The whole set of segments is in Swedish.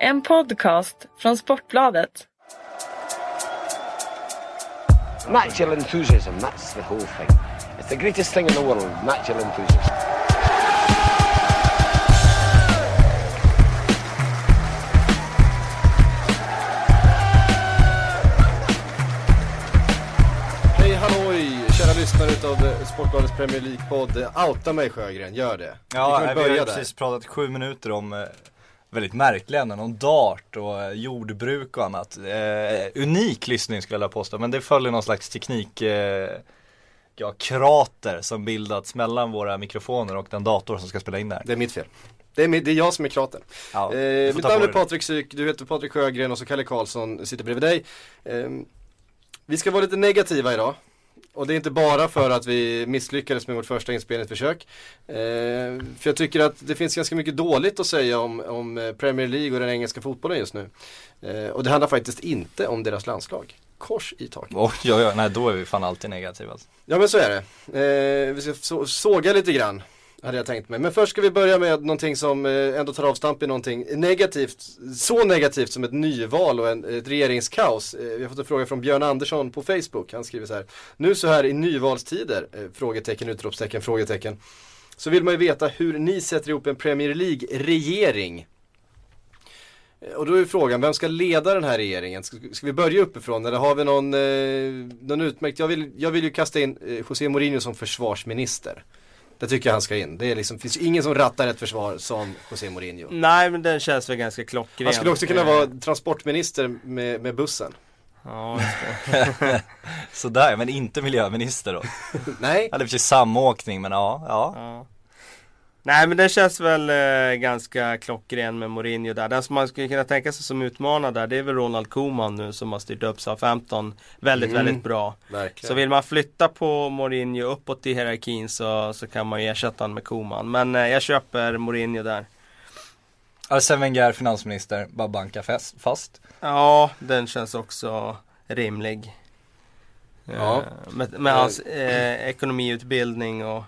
En podcast från Sportbladet. Natural enthusiasm, that's the whole thing. It's the greatest thing in the world, natural enthusiasm. Hej halloj! Kära lyssnare utav Sportbladets Premier League-podd. Outa mig Sjögren, gör det. Ja, vi vi, kan har precis pratat sju minuter om eh, väldigt märkliga ämnen, om dart och eh, jordbruk och annat. Eh, unik lyssning skulle jag vilja påstå, men det följer någon slags teknik eh, Ja, krater som bildats mellan våra mikrofoner och den dator som ska spela in där. Det är mitt fel. Det är, det är jag som är kraten. Ja, eh, mitt namn är det. Patrik Syk, du heter Patrik Sjögren och så Kalle Karlsson sitter bredvid dig. Eh, vi ska vara lite negativa idag. Och det är inte bara för att vi misslyckades med vårt första inspelningsförsök. Eh, för jag tycker att det finns ganska mycket dåligt att säga om, om Premier League och den engelska fotbollen just nu. Eh, och det handlar faktiskt inte om deras landslag. Kors i taket. Oj, oj, oj, nej då är vi fan alltid negativa. Alltså. Ja men så är det. Eh, vi ska så, såga lite grann. Hade jag tänkt mig. Men först ska vi börja med någonting som eh, ändå tar avstamp i någonting negativt. Så negativt som ett nyval och en, ett regeringskaos. Eh, vi har fått en fråga från Björn Andersson på Facebook. Han skriver så här. Nu så här i nyvalstider, eh, frågetecken, utropstecken, frågetecken. Så vill man ju veta hur ni sätter ihop en Premier League-regering. Och då är frågan, vem ska leda den här regeringen? Ska, ska vi börja uppifrån eller har vi någon, eh, någon utmärkt? Jag vill, jag vill ju kasta in eh, José Mourinho som försvarsminister. Det tycker jag han ska in. Det är liksom, finns ju ingen som rattar ett försvar som José Mourinho. Nej men den känns väl ganska klockren. Han skulle också kunna vara transportminister med, med bussen. Ja. Sådär, men inte miljöminister då. Nej, Eller precis samåkning, men ja, ja. ja. Nej men den känns väl eh, ganska klockren med Mourinho där. Den som man skulle kunna tänka sig som utmanare där det är väl Ronald Koeman nu som har styrt upp Southampton väldigt, Mm. väldigt bra. verkligen. Så vill man flytta på Mourinho uppåt i hierarkin så, så kan man ju ersätta honom med Koeman. Men eh, jag köper Mourinho där. Arsene Wenger, finansminister, bara banka fast. fast. Ja, den känns också rimlig. Ja. Eh, Med, med hans eh, ekonomiutbildning och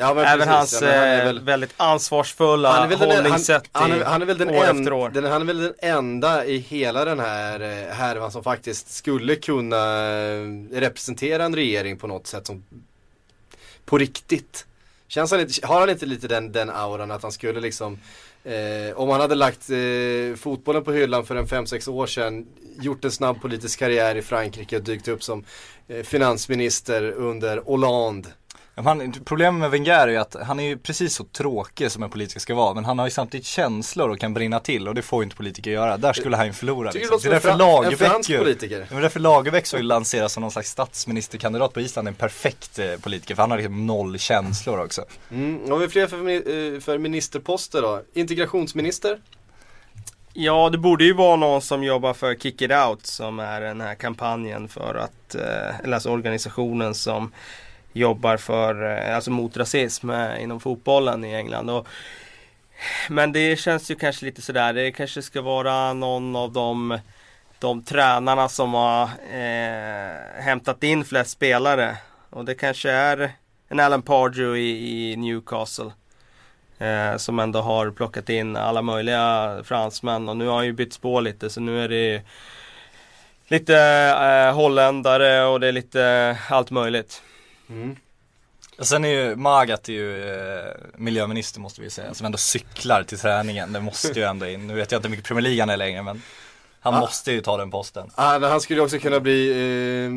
ja, men även precis. hans Ja, han är eh, väl- väldigt ansvarsfulla Han han, hållningssätt han, är, han är väl den, år en, efter år. den, han är väl den enda i hela den här eh, härvan som faktiskt skulle kunna eh, representera en regering på något sätt som på riktigt. Känns han inte, har han inte lite den, den auran att han skulle liksom eh, om han hade lagt eh, fotbollen på hyllan för en 5-6 år sedan gjort en snabb politisk karriär i Frankrike och dykt upp som eh, finansminister under Hollande Han, problemet med Wenger är ju att han är ju precis så tråkig som en politiker ska vara men han har ju samtidigt känslor och kan brinna till och det får ju inte politiker göra. Där skulle han ju förlora liksom. det en, därför Lagerbäck fransk ju, politiker. Ja, men därför Lagerbäck så lanseras som någon slags statsministerkandidat på Island, en perfekt eh, politiker för han har liksom noll känslor också. Mm, har vi fler för, eh, för ministerposter då? Integrationsminister? Ja, det borde ju vara någon som jobbar för Kick It Out som är den här kampanjen för att, eh, eller alltså organisationen som jobbar för, eh, alltså mot rasism eh, inom fotbollen i England. Och, men det känns ju kanske lite sådär, det kanske ska vara någon av de, de tränarna som har eh, hämtat in flest spelare. Och det kanske är en Alan Pardew i, i Newcastle. Eh, som ändå har plockat in alla möjliga fransmän och nu har han ju bytt spår lite så nu är det lite eh, holländare och det är lite allt möjligt. Mm. Och sen är ju Magat är ju eh, miljöminister måste vi säga, som ändå cyklar till träningen. Det måste ju ändå in. Nu vet jag inte hur mycket Premier League han är längre men han Ah. måste ju ta den posten. Ah, han skulle ju också kunna bli eh,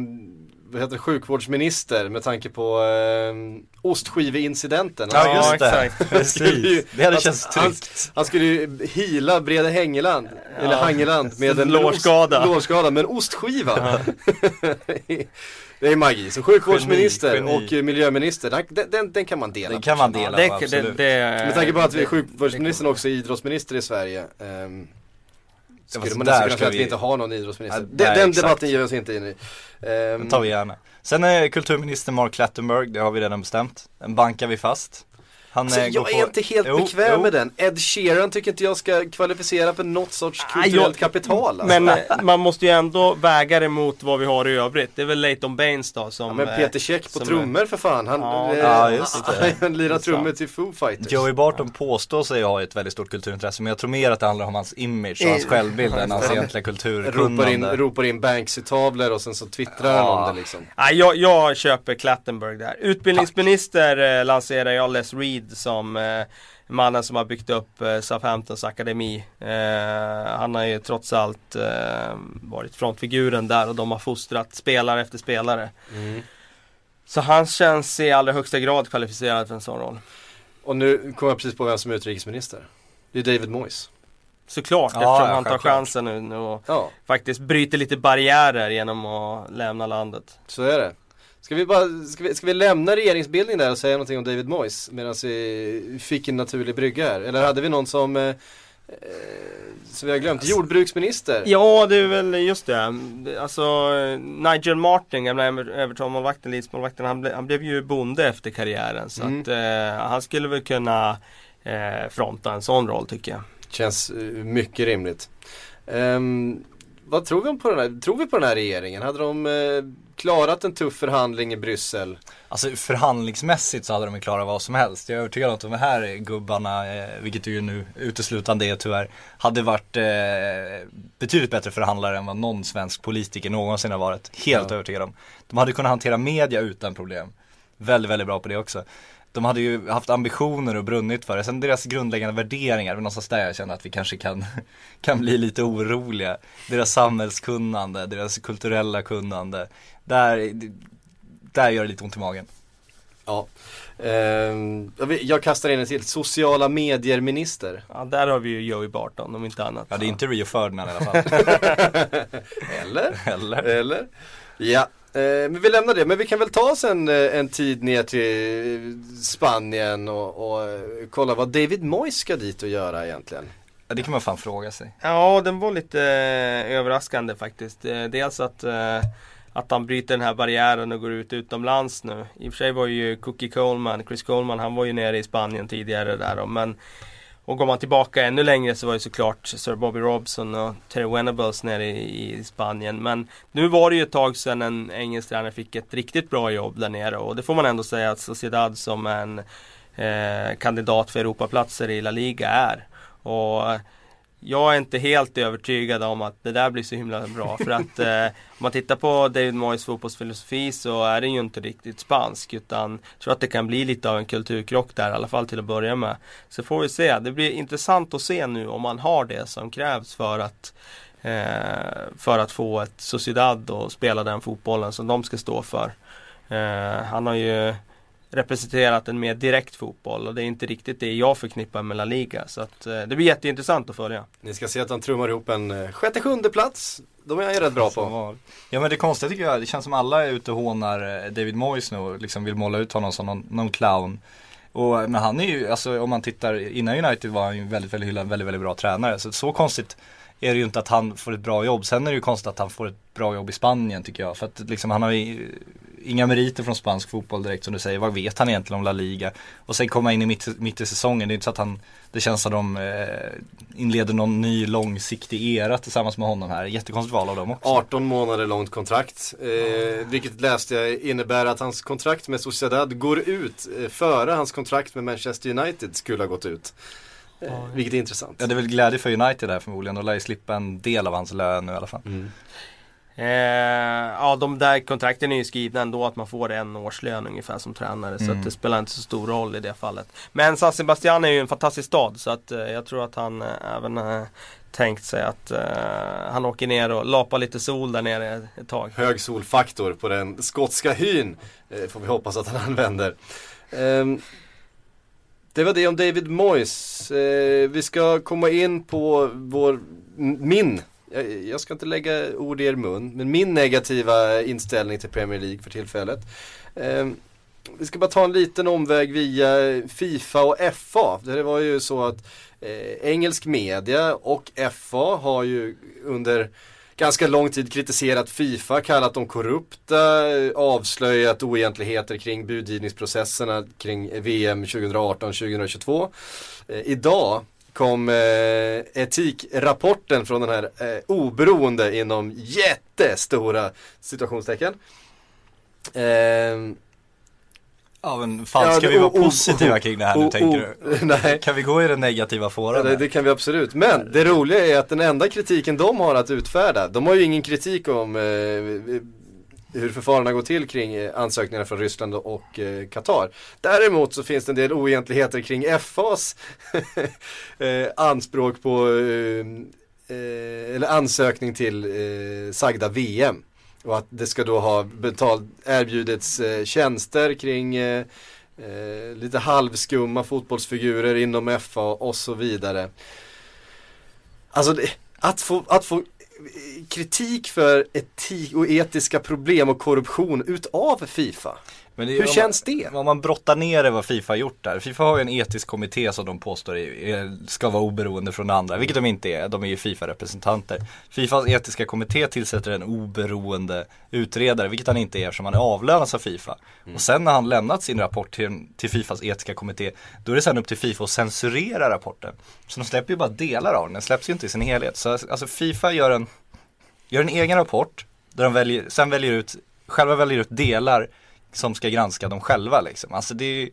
vad heter det, sjukvårdsminister med tanke på eh, ostskiveincidenten. Ja, just det. exakt. Precis. Det hade han- känts han- tryggt. Han skulle ju hila Brede Hängeland, eller Hangeland med en Lårskada. lårskada med en ostskiva. det är magi, så sjukvårdsminister Geni, geni. och miljöminister, den, den, den kan man dela. Den kan man Ja, dela, det, det, absolut. det, Med tanke på att vi är det- sjukvårdsministern också är idrottsminister i Sverige. ehm, skulle fast man där nästan kunna säga att vi- inte har någon idrottsminister. Ja, den nej, den debatten ger vi oss inte in i. Den tar vi gärna. Sen är kulturminister Mark Clattenburg, det har vi redan bestämt. Den bankar vi fast. Han Alltså, eh, jag är på- inte helt Jo, bekväm jo. med den. Ed Sheeran tycker inte jag ska kvalificera för något sorts Ah, kulturellt jag- kapital. Alltså. Men eh, man måste ju ändå väga det mot vad vi har i övrigt. Det är väl Leighton Baines då som... ja, men eh, Peter Käck på trummor för fan. Han, Ja, eh, ja, han lirar är trummor till Foo Fighters. Joey Barton påstår sig ha ett väldigt stort kulturintresse men jag tror mer att det handlar om hans image och hans självbild än hans han egentliga ropar in, kulturkunnande. ropar in Banksy-tavlor och sen så twittrar han Ja. om det liksom. Nej, jag, jag köper Klattenberg där. Utbildningsminister eh, lanserar jag Les Reed som eh, mannen som har byggt upp eh, Southamptons akademi. Eh, han har ju trots allt eh, varit frontfiguren där och de har fostrat spelare efter spelare. Så han känns i allra högsta grad kvalificerad för en sån roll. Och nu kom jag precis på vem som är utrikesminister. Det är David Moyes. Såklart Ja, eftersom ja, han tar chansen nu, nu och Ja, faktiskt bryter lite barriärer genom att lämna landet. så är det. Ska vi, bara, ska, vi, ska vi lämna regeringsbildning där och säga någonting om David Moyes medan vi fick en naturlig brygga här? Eller hade vi någon som, eh, eh, som vi har glömt, jordbruksminister? Ja, det är väl just det. Alltså Nigel Martin, gamla Ever- Everton-målvakten, Leeds-målvakten, han, ble, han blev ju bonde efter karriären. Så Mm. att eh, han skulle väl kunna eh, fronta en sån roll tycker jag. Känns eh, mycket rimligt. Ehm, vad tror vi om på den här, tror vi på den här regeringen? Hade de eh, klarat en tuff förhandling i Bryssel? Alltså förhandlingsmässigt så hade de klarat vad som helst. Jag är övertygad om att de här gubbarna, eh, vilket ju nu uteslutande är tyvärr, hade varit eh, betydligt bättre förhandlare än vad någon svensk politiker någonsin har varit. Helt Ja. övertygad om. De hade kunnat hantera media utan problem. Väldigt, väldigt bra på det också. De hade ju haft ambitioner och brunnit för det. Sen deras grundläggande värderingar, någonstans där jag känner att vi kanske kan, kan bli lite oroliga. Deras samhällskunnande, deras kulturella kunnande. Där, där gör det lite ont i magen. Ja. Ehm, jag kastar in en till, sociala medier-minister. Ja, där har vi ju Joey Barton om inte annat. Ja det är inte Rio Ferdinand i alla fall. Eller? Eller? Eller? Ja, men vi lämnar det. Men vi kan väl ta oss en, eh, en tid ner till Spanien och, och eh, kolla vad David Moyes ska dit och göra egentligen. Ja, det kan man fan fråga sig. Ja, den var lite eh, överraskande faktiskt. Eh, dels att, eh, att han bryter den här barriären och går ut utomlands nu. I och för sig var ju Cookie Coleman, Chris Coleman, han var ju nere i Spanien tidigare där men och går man tillbaka ännu längre så var det såklart Sir Bobby Robson och Terry Venables nere i, i Spanien. Men nu var det ju ett tag sedan en engelsk tränare fick ett riktigt bra jobb där nere och det får man ändå säga att Sociedad som en eh, kandidat för Europaplatser i La Liga är. Och jag är inte helt övertygad om att det där blir så himla bra för att eh, om man tittar på David Moyes fotbollsfilosofi så är den ju inte riktigt spansk utan jag tror att det kan bli lite av en kulturkrock där i alla fall till att börja med. Så får vi se, det blir intressant att se nu om man har det som krävs för att eh, för att få ett Sociedad och spela den fotbollen som de ska stå för. Eh, han har ju representerat en mer direkt fotboll och det är inte riktigt det jag förknippar med La Liga. Så att, eh, det blir jätteintressant att följa. Ni ska se att han trummar ihop en eh, sjätte, sjunde plats. De är jag rätt bra på. val. Ja men det konstiga tycker jag, det känns som alla är ute och hånar eh, David Moyes nu och liksom vill måla ut honom som någon, någon clown. Och, men han är ju, alltså om man tittar, innan United var han ju väldigt, väldigt hyllad, väldigt, väldigt bra tränare. Så så konstigt är det ju inte att han får ett bra jobb. Sen är det ju konstigt att han får ett bra jobb i Spanien tycker jag. För att liksom han har ju inga meriter från spansk fotboll direkt som du säger. Vad vet han egentligen om La Liga? Och sen komma in i mitt, mitt i säsongen. Det är inte så att han, det känns som de eh, inleder någon ny långsiktig era tillsammans med honom här. Jättekonstigt val av dem också. 18 månader långt kontrakt. Eh, vilket läste jag innebär att hans kontrakt med Sociedad går ut eh, före hans kontrakt med Manchester United skulle ha gått ut. Eh, vilket är intressant. Ja det är väl glädje för United där förmodligen. De lär ju slippa en del av hans lön nu i alla fall. Mm. Eh, ja, de där kontrakten är ju skrivna ändå att man får en årslön ungefär som tränare. Så Mm. att det spelar inte så stor roll i det fallet. Men San Sebastian är ju en fantastisk stad så att eh, jag tror att han eh, även eh, tänkt sig att eh, han åker ner och lapar lite sol där nere ett tag. Hög solfaktor på den skotska hyn. Eh, får vi hoppas att han använder. Ehm, det var det om David Moyes. Vi ska komma in på vår, min, jag, jag ska inte lägga ord i er mun, men min negativa inställning till Premier League för tillfället. Eh, vi ska bara ta en liten omväg via Fifa och FA. Det var ju så att eh, engelsk media och FA har ju under ganska lång tid kritiserat Fifa, kallat dem korrupta, avslöjat oegentligheter kring budgivningsprocesserna kring VM 2018-2022. Eh, idag kom eh, etikrapporten från den här eh, oberoende inom jättestora situationstecken. Eh, Ja men fan ska vi vara positiva kring det här nu tänker du? Nej. Kan vi gå i den negativa fåran? det, det, kan vi absolut. Men det roliga är att den enda kritiken de har att utfärda, de har ju ingen kritik om eh, hur förfarandena går till kring eh, ansökningarna från Ryssland och eh, Qatar. Däremot så finns det en del oegentligheter kring FAs eh, anspråk på eller ansökning till eh, sagda VM. Och att det ska då ha betalt, erbjudits eh, tjänster kring eh, lite halvskumma fotbollsfigurer inom FA och så vidare. Alltså det, att, få, att få kritik för etik och etiska problem och korruption utav Fifa. Men det, Hur känns det? Om man brottar ner det vad Fifa har gjort där. Fifa har ju en etisk kommitté som de påstår är, ska vara oberoende från andra, vilket de inte är. De är ju Fifa-representanter. Fifas etiska kommitté tillsätter en oberoende utredare, vilket han inte är eftersom han avlönas av Fifa. Mm. Och sen när han lämnat sin rapport till, till Fifas etiska kommitté, då är det sen upp till Fifa att censurera rapporten. Så de släpper ju bara delar av den, den släpps ju inte i sin helhet. Så alltså Fifa gör en, gör en egen rapport, där de väljer, sen väljer ut, själva väljer ut delar som ska granska dem själva liksom. Alltså det är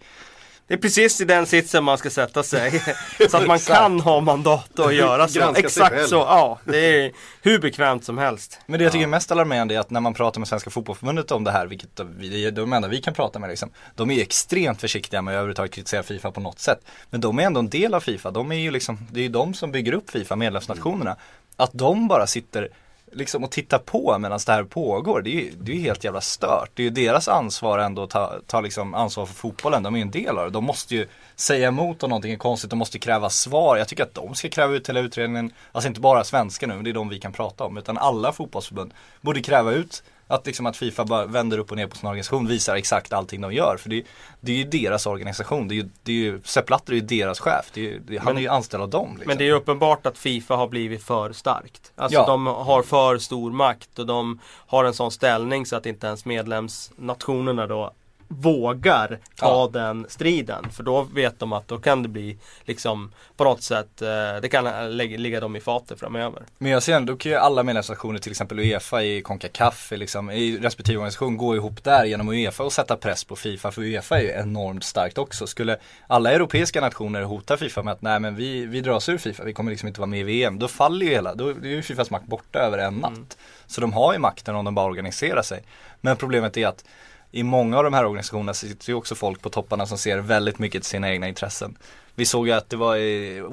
det är precis i den sitsen man ska sätta sig. så att man kan ha mandat att göra så. Exakt så. Ja, det är hur bekvämt som helst. Men det jag tycker är mest alarmerande är att när man pratar med Svenska Fotbollförbundet om det här, vilket vi, är de enda vi kan prata med liksom. De är extremt försiktiga med att överhuvudtaget kritisera Fifa på något sätt. Men de är ändå en del av Fifa. De är ju liksom, det är ju de som bygger upp Fifa, medlemsnationerna. Att de bara sitter liksom att titta på medan det här pågår, det är ju det är helt jävla stört. Det är ju deras ansvar ändå att ta, ta liksom ansvar för fotbollen, de är ju en del av det. De måste ju säga emot om någonting är konstigt, de måste kräva svar. Jag tycker att de ska kräva ut hela utredningen, alltså inte bara svenska nu, men det är de vi kan prata om, utan alla fotbollsförbund borde kräva ut att, liksom att Fifa bara vänder upp och ner på sin organisation, visar exakt allting de gör. För det, det är ju deras organisation, det är ju, det är ju, Sepp Blatter är ju deras chef, det är, det, han är ju anställd av dem. Liksom. Men det är uppenbart att Fifa har blivit för starkt. Alltså ja. de har för stor makt och de har en sån ställning så att inte ens medlemsnationerna då vågar ta ja. den striden. För då vet de att då kan det bli liksom på något sätt, eh, det kan ligga dem i fatet framöver. Men jag ser ändå, då kan ju alla medlemsnationer, till exempel Uefa i Concacaf, liksom, i respektive organisation gå ihop där genom Uefa och sätta press på Fifa. För Uefa är ju enormt starkt också. Skulle alla europeiska nationer hota Fifa med att nej men vi, vi dras ur Fifa, vi kommer liksom inte vara med i VM. Då faller ju hela, då är ju Fifas makt borta över en natt. Mm. Så de har ju makten om de bara organiserar sig. Men problemet är att i många av de här organisationerna sitter ju också folk på topparna som ser väldigt mycket till sina egna intressen. Vi såg ju att det var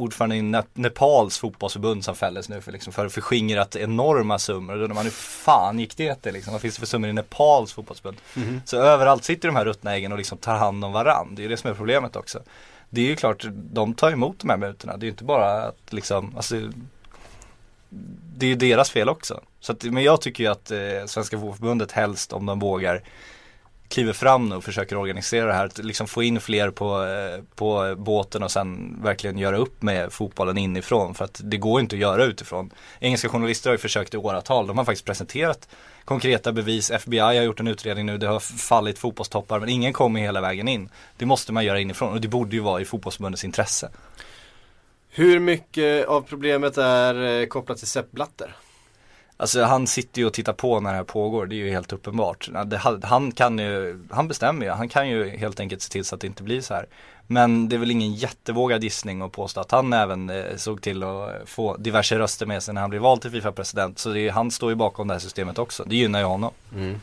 ordföranden i Nepals fotbollsförbund som fälldes nu för, liksom, för förskingrat enorma summor. Och då undrar man hur fan gick det till liksom? Vad finns det för summor i Nepals fotbollsförbund? Mm -hmm. Så överallt sitter de här ruttna äggen och liksom tar hand om varandra. Det är det som är problemet också. Det är ju klart, de tar emot de här mutorna. Det är ju inte bara att liksom, alltså det är ju deras fel också. Så att, men jag tycker ju att eh, Svenska Fotbollförbundet helst om de vågar kliver fram nu och försöker organisera det här, Att liksom få in fler på, eh, på båten och sen verkligen göra upp med fotbollen inifrån för att det går inte att göra utifrån. Engelska journalister har ju försökt i åratal, de har faktiskt presenterat konkreta bevis, FBI har gjort en utredning nu, det har fallit fotbollstoppar men ingen kommer hela vägen in. Det måste man göra inifrån och det borde ju vara i fotbollsförbundets intresse. Hur mycket av problemet är eh, kopplat till Sepp Blatter? Alltså han sitter ju och tittar på när det här pågår, det är ju helt uppenbart. Han kan ju, han bestämmer ju, han kan ju helt enkelt se till så att det inte blir så här. Men det är väl ingen jättevågad gissning att påstå att han även eh, såg till att få diverse röster med sig när han blev vald till Fifa-president. Så är, han står ju bakom det här systemet också, det gynnar ju honom. Mm.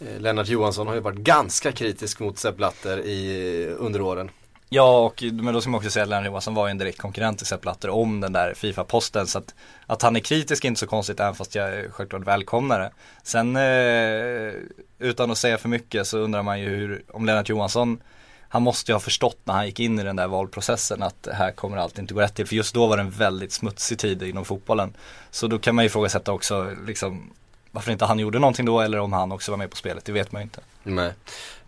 Eh, Lennart Johansson har ju varit ganska kritisk mot Sepp Blatter i, under åren. Ja, och, men då ska man också säga att Lennart Johansson var ju en direkt konkurrent till Sepp Blatter om den där Fifa-posten. Så att, att han är kritisk är inte så konstigt, även fast jag självklart välkomnar det. Sen, eh, utan att säga för mycket, så undrar man ju hur, om Lennart Johansson han måste ju ha förstått när han gick in i den där valprocessen att här kommer allt inte gå rätt till. För just då var det en väldigt smutsig tid inom fotbollen. Så då kan man ju ifrågasätta också liksom, varför inte han gjorde någonting då eller om han också var med på spelet, det vet man ju inte. Nej.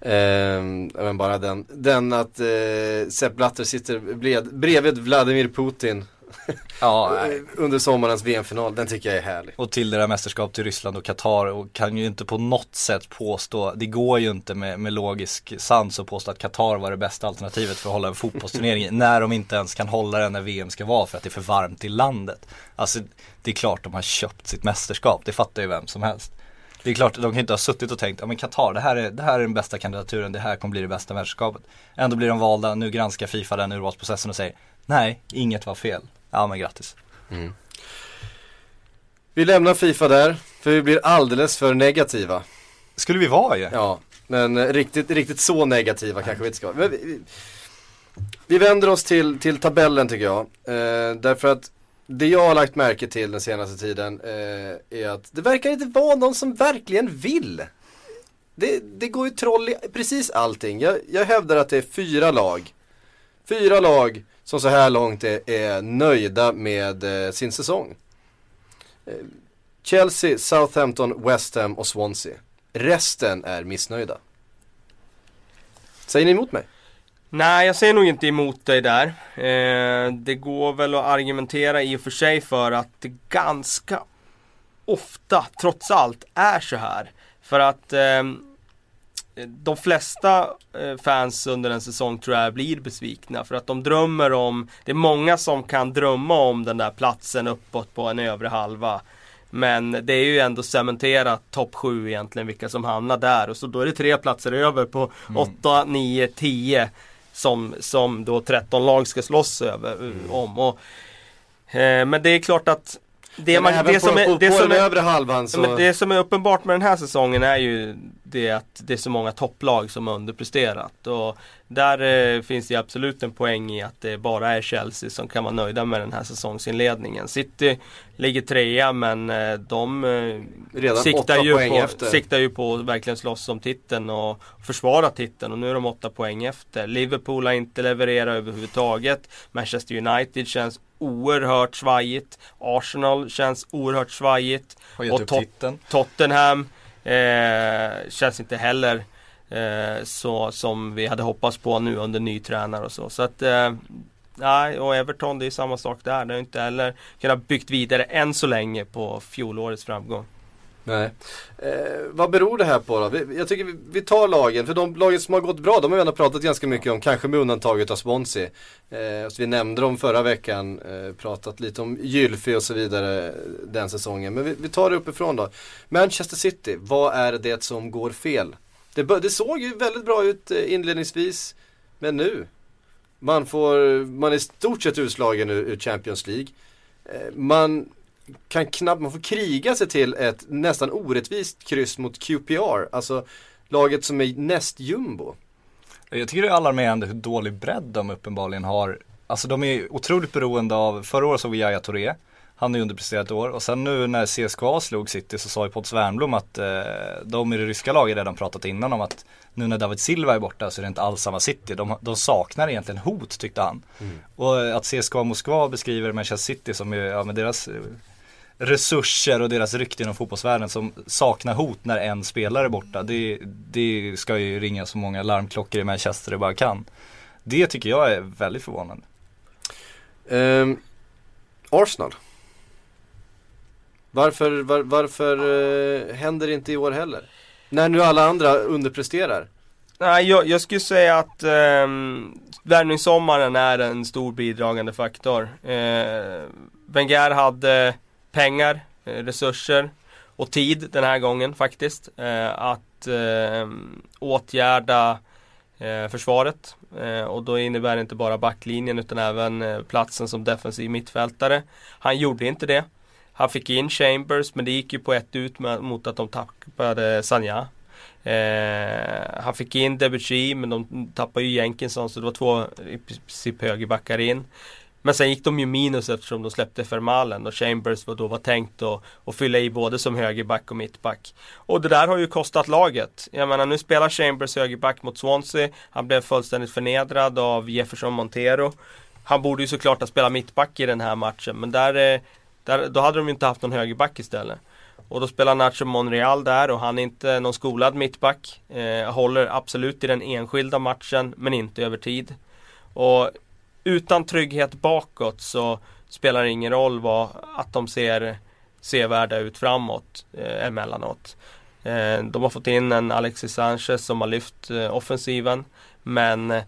Eh, men bara den, den att eh, Sepp Blatter sitter bred, bredvid Vladimir Putin Ja, under sommarens VM-final. Den tycker jag är härlig. och till det där mästerskap till Ryssland och Qatar och kan ju inte på något sätt påstå, det går ju inte med, med logisk sans att påstå att Qatar var det bästa alternativet för att hålla en fotbollsturnering när de inte ens kan hålla den när VM ska vara för att det är för varmt i landet. Alltså det är klart de har köpt sitt mästerskap, det fattar ju vem som helst. Det är klart, de kan inte ha suttit och tänkt, ja men Qatar, det här är, det här är den bästa kandidaturen, det här kommer bli det bästa mästerskapet. Ändå blir de valda, nu granskar Fifa den urvalsprocessen och säger, nej, inget var fel. Ja men grattis. Vi lämnar Fifa där, för vi blir alldeles för negativa. Skulle vi vara ju. Ja, men riktigt, riktigt så negativa kanske vi inte ska vara. Vi, vi vänder oss till, till tabellen tycker jag. Eh, därför att det jag har lagt märke till den senaste tiden eh, är att det verkar inte vara någon som verkligen vill. Det, det går ju troll i precis allting. Jag, jag hävdar att det är fyra lag. Fyra lag som så här långt är, är nöjda med eh, sin säsong. Eh, Chelsea, Southampton, West Ham och Swansea. Resten är missnöjda. Säger ni emot mig? Nej, jag säger nog inte emot dig där. Eh, det går väl att argumentera i och för sig för att det ganska ofta, trots allt, är så här. För att eh, de flesta eh, fans under en säsong tror jag blir besvikna för att de drömmer om, det är många som kan drömma om den där platsen uppåt på en övre halva. Men det är ju ändå cementerat topp 7 egentligen vilka som hamnar där och så då är det tre platser över på 8, 9, 10 som, som då 13 lag ska slåss över, om. Och, eh, men det är klart att det, man, det på, som är, på, det på som är, halvan så... Det som är uppenbart med den här säsongen är ju det att det är så många topplag som har underpresterat. Och där eh, finns det absolut en poäng i att det bara är Chelsea som kan vara nöjda med den här säsongsinledningen. City ligger trea men eh, de eh, siktar, ju på, efter. siktar ju på att verkligen slåss om titeln och försvara titeln och nu är de åtta poäng efter. Liverpool har inte levererat överhuvudtaget. Manchester United känns oerhört svajigt. Arsenal känns oerhört svajigt. Har gett Och upp Tot- titeln. Tottenham eh, känns inte heller eh, så som vi hade hoppats på nu under ny tränare och så. Så att eh, Nej, och Everton det är samma sak där. Det har inte heller kunnat byggt vidare än så länge på fjolårets framgång. Nej. Eh, vad beror det här på då? Vi, jag tycker vi, vi tar lagen, för de lagen som har gått bra, de har vi ändå pratat ganska mycket om, kanske med undantaget av Swansea. Eh, vi nämnde dem förra veckan, eh, pratat lite om Gylfi och så vidare eh, den säsongen. Men vi, vi tar det uppifrån då. Manchester City, vad är det som går fel? Det, det såg ju väldigt bra ut eh, inledningsvis, men nu? Man får, man är i stort sett utslagen ur, ur Champions League. Eh, man kan knappt, man får kriga sig till ett nästan orättvist kryss mot QPR. Alltså laget som är näst jumbo. Jag tycker det är alarmerande hur dålig bredd de uppenbarligen har. Alltså de är otroligt beroende av, förra året såg vi Yahya Touré. Han är underpresterat ett år och sen nu när CSKA slog City så sa ju Potts Wernbloom att eh, de i det ryska laget redan pratat innan om att nu när David Silva är borta så är det inte alls samma City. De, de saknar egentligen hot tyckte han. Och att CSKA Moskva beskriver Manchester City som ju, ja med deras eh, resurser och deras rykte inom fotbollsvärlden som saknar hot när en spelare är borta. Det, det ska ju ringa så många larmklockor i Manchester det bara kan. Det tycker jag är väldigt förvånande. Ehm, Arsenal. Varför, var, varför eh, händer det inte i år heller? När nu alla andra underpresterar. Nej, jag, jag skulle säga att um, värvningssommaren är en stor bidragande faktor. Uh, Wenger hade pengar, eh, resurser och tid den här gången faktiskt. eh, att eh, åtgärda eh, försvaret. Eh, och då innebär det inte bara backlinjen utan även eh, platsen som defensiv mittfältare. Han gjorde inte det. Han fick in Chambers men det gick ju på ett ut med, mot att de tappade Sanja. Eh, han fick in Debuchy men de tappade ju Jenkinson så det var två i princip högerbackar in. Men sen gick de ju minus eftersom de släppte Fermalen och Chambers var då var tänkt att, att fylla i både som högerback och mittback. Och det där har ju kostat laget. Jag menar nu spelar Chambers högerback mot Swansea. Han blev fullständigt förnedrad av Jefferson Montero. Han borde ju såklart ha spelat mittback i den här matchen men där, eh, där då hade de ju inte haft någon högerback istället. Och då spelar Nacho Monreal där och han är inte någon skolad mittback. Eh, håller absolut i den enskilda matchen men inte över tid. Och utan trygghet bakåt så, spelar ingen roll vad, att de ser sevärda ut framåt eh, emellanåt. Eh, de har fått in en Alexis Sanchez som har lyft eh, offensiven. Men eh,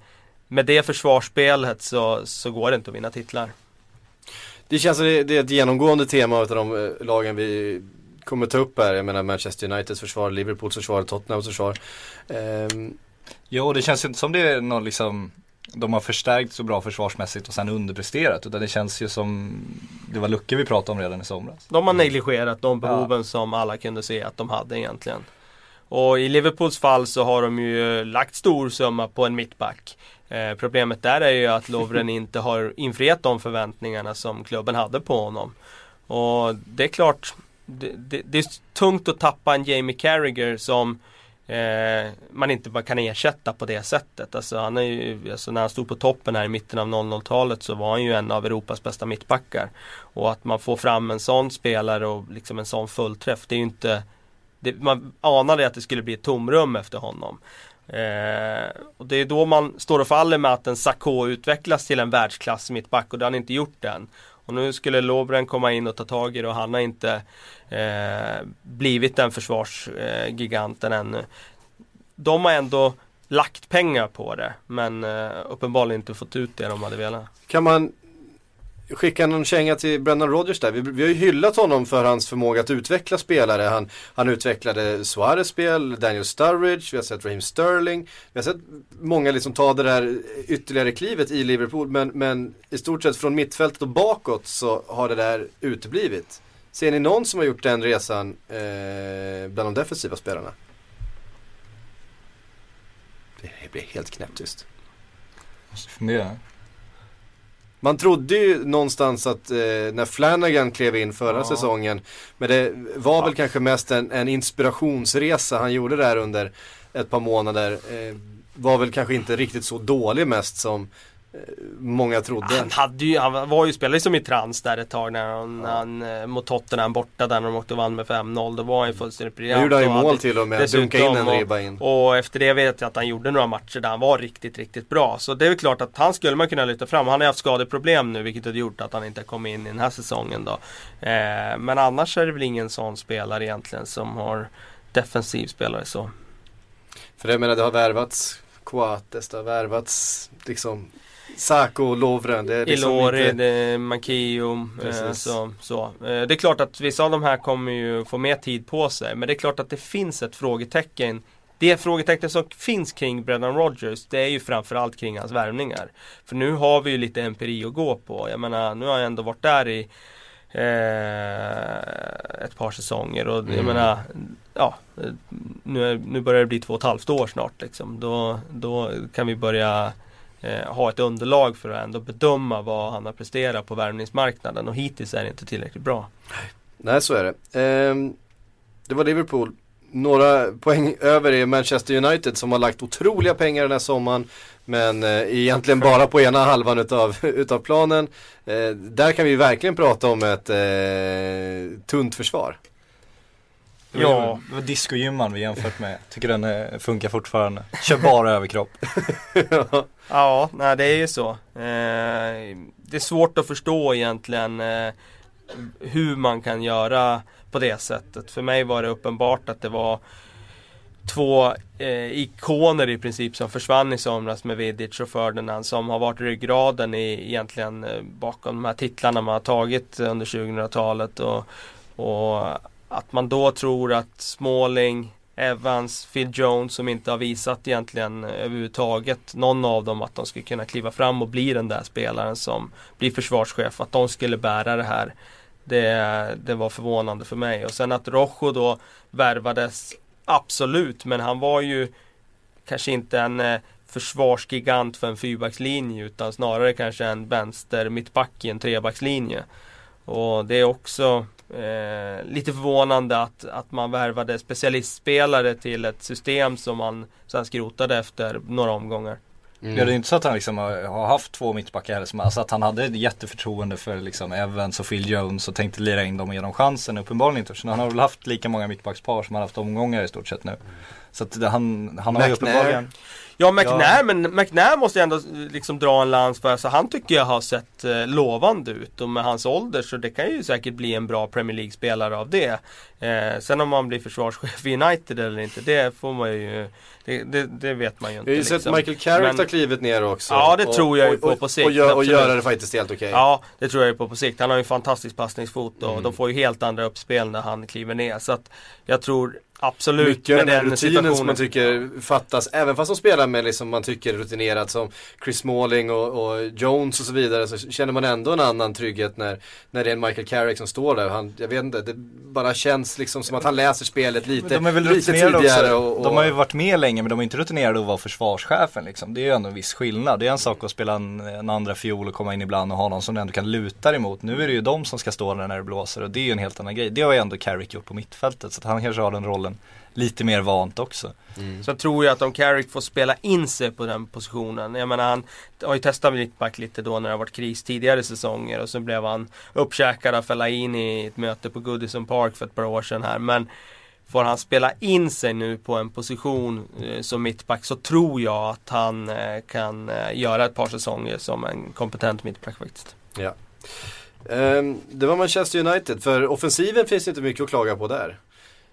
med det försvarsspelet så, så går det inte att vinna titlar. Det känns som det, det är ett genomgående tema av de eh, lagen vi kommer ta upp här. Jag menar Manchester Uniteds försvar, Liverpools försvar, Tottenhams försvar. Ehm, Jo, det känns inte som det är någon liksom de har förstärkt så bra försvarsmässigt och sen underpresterat utan det känns ju som det var luckor vi pratade om redan i somras. De har negligerat de behoven som alla kunde se att de hade egentligen. Och i Liverpools fall så har de ju lagt stor summa på en mittback. Eh, problemet där är ju att Lovren inte har infriat de förväntningarna som klubben hade på honom. Och det är klart, det, det, det är tungt att tappa en Jamie Carragher som eh, man inte bara kan ersätta på det sättet. Alltså, han är ju, alltså när han stod på toppen här i mitten av 00-talet så var han ju en av Europas bästa mittbackar. Och att man får fram en sån spelare och liksom en sån fullträff, det är ju inte det, man anade att det skulle bli ett tomrum efter honom. Eh, och det är då man står och faller med att en Sakho utvecklas till en världsklass mittback och det har han inte gjort än. Och nu skulle Lovren komma in och ta tag i det och han har inte eh, blivit den försvarsgiganten eh, ännu. De har ändå lagt pengar på det men eh, uppenbarligen inte fått ut det de hade velat. kan man skicka någon känga till Brendan Rodgers där? Vi, vi har ju hyllat honom för hans förmåga att utveckla spelare. Han, han utvecklade Suarez spel, Daniel Sturridge, vi har sett Raheem Sterling. Vi har sett många liksom ta det där ytterligare klivet i Liverpool. Men, men i stort sett från mittfältet och bakåt så har det där uteblivit. Ser ni någon som har gjort den resan eh, bland de defensiva spelarna? Det blir helt knäpptyst. Måste Fundera. Man trodde ju någonstans att eh, när Flanagan klev in förra Ja. säsongen, men det var väl kanske mest en, en inspirationsresa han gjorde där under ett par månader. Eh, var väl kanske inte riktigt så dålig mest som många trodde. Han, hade ju, han var ju spelare som i trans där ett tag när han, när han eh, mot Tottenham borta där när de åkte och vann med 5-0. Då var han ju fullständigt Nu briljant. gjorde han ju och mål till och med, dessutom dunka in en och- ribba in. Och efter det vet jag att han gjorde några matcher där han var riktigt, riktigt bra. Så det är väl klart att han skulle man kunna lyfta fram. Han har ju haft skadeproblem nu vilket har gjort att han inte har kommit in i den här säsongen då. Eh, men annars är det väl ingen sån spelare egentligen som har defensiv spelare så. För jag menar det har värvats Coates, det har värvats liksom Sako, Lovren. Det är liksom Ilori, inte... det- Mankio. Eh, så, så. Eh, det är klart att vissa av de här kommer ju få mer tid på sig. Men det är klart att det finns ett frågetecken. Det frågetecknet som finns kring Brendan Rodgers det är ju framförallt kring hans värvningar. För nu har vi ju lite empiri att gå på. Jag menar nu har jag ändå varit där i eh, ett par säsonger och jag Mm. menar Ja nu, nu börjar det bli två och ett halvt år snart liksom. Då, då kan vi börja eh, ha ett underlag för att ändå bedöma vad han har presterat på värvningsmarknaden och hittills är det inte tillräckligt bra. Nej, så är det. Ehm, det var Liverpool. Några poäng över är Manchester United som har lagt otroliga pengar den här sommaren. Men eh, egentligen bara på ena halvan utav, utav planen. Eh, där kan vi verkligen prata om ett eh, tunt försvar. Det var, Ja. det var discogymman vi jämfört med. Tycker den eh, funkar fortfarande. Kör bara överkropp. Ja, nej det är ju så. Eh, det är svårt att förstå egentligen eh, hur man kan göra på det sättet. För mig var det uppenbart att det var två eh, ikoner i princip som försvann i somras med Vidic och Ferdinand som har varit ryggraden i, egentligen eh, bakom de här titlarna man har tagit under 2000-talet. Och, och att man då tror att Smalling, Evans, Phil Jones som inte har visat egentligen eh, överhuvudtaget någon av dem att de skulle kunna kliva fram och bli den där spelaren som blir försvarschef. Att de skulle bära det här. Det, det var förvånande för mig. Och sen att Rojo då värvades Absolut, men han var ju kanske inte en eh, försvarsgigant för en fyrbackslinje utan snarare kanske en vänster mittback i en trebackslinje. Och det är också eh, lite förvånande att, att man värvade specialistspelare till ett system som man sen skrotade efter några omgångar. Mm. Ja, det är inte så att han liksom har, haft två mittbackar heller. Som, alltså att han hade ett jätteförtroende för liksom Evans och Phil Jones och tänkte lira in dem och ge dem chansen. Uppenbarligen inte. Så han har väl haft lika många mittbackspar som han har haft omgångar i stort sett nu. Så att det, han, han har ju uppenbarligen Ja, McNair, men McNair måste jag ändå liksom dra en lans för. Så han tycker jag har sett eh, lovande ut och med hans ålder så det kan ju säkert bli en bra Premier League-spelare av det. Eh, sen om man blir försvarschef i United eller inte, det får man ju det, det, det vet man ju inte. Vi har ju sett liksom. Michael Carrick Men- ta klivet ner också. Ja, det och, tror jag ju på och, på sikt, Och, gö- och göra det faktiskt helt okej. Ja, det tror jag ju på på sikt. Han har ju en fantastisk passningsfot och Mm. de får ju helt andra uppspel när han kliver ner. Så att jag tror absolut Mycket med den den rutinen som situationen. man tycker fattas, även fast de spelar med liksom man tycker rutinerat som Chris Smalling och, och Jones och så vidare så känner man ändå en annan trygghet när, när det är en Michael Carrick som står där. Han, jag vet inte, det bara känns liksom som att han läser spelet lite, de är väl lite tidigare. Och, och, De har ju varit med länge men de är inte rutinerade att vara försvarschefen liksom. Det är ju ändå en viss skillnad. Det är en sak att spela en, en andra fiol och komma in ibland och ha någon som du ändå kan luta dig emot. Nu är det ju de som ska stå där när det blåser och det är ju en helt annan grej. Det har ju ändå Carrick gjort på mittfältet så att han kanske har den rollen lite mer vant också. Så tror jag att om Carrick får spela in sig på den positionen. Jag menar han har ju testat mittback lite då när det har varit kris tidigare säsonger och så blev han uppkäkad av Fellaini i ett möte på Goodison Park för ett par år sedan här. Men får han spela in sig nu på en position eh, som mittback så tror jag att han eh, kan eh, göra ett par säsonger som en kompetent mittback faktiskt. Ja. Ehm, det var Manchester United, för offensiven finns inte mycket att klaga på där.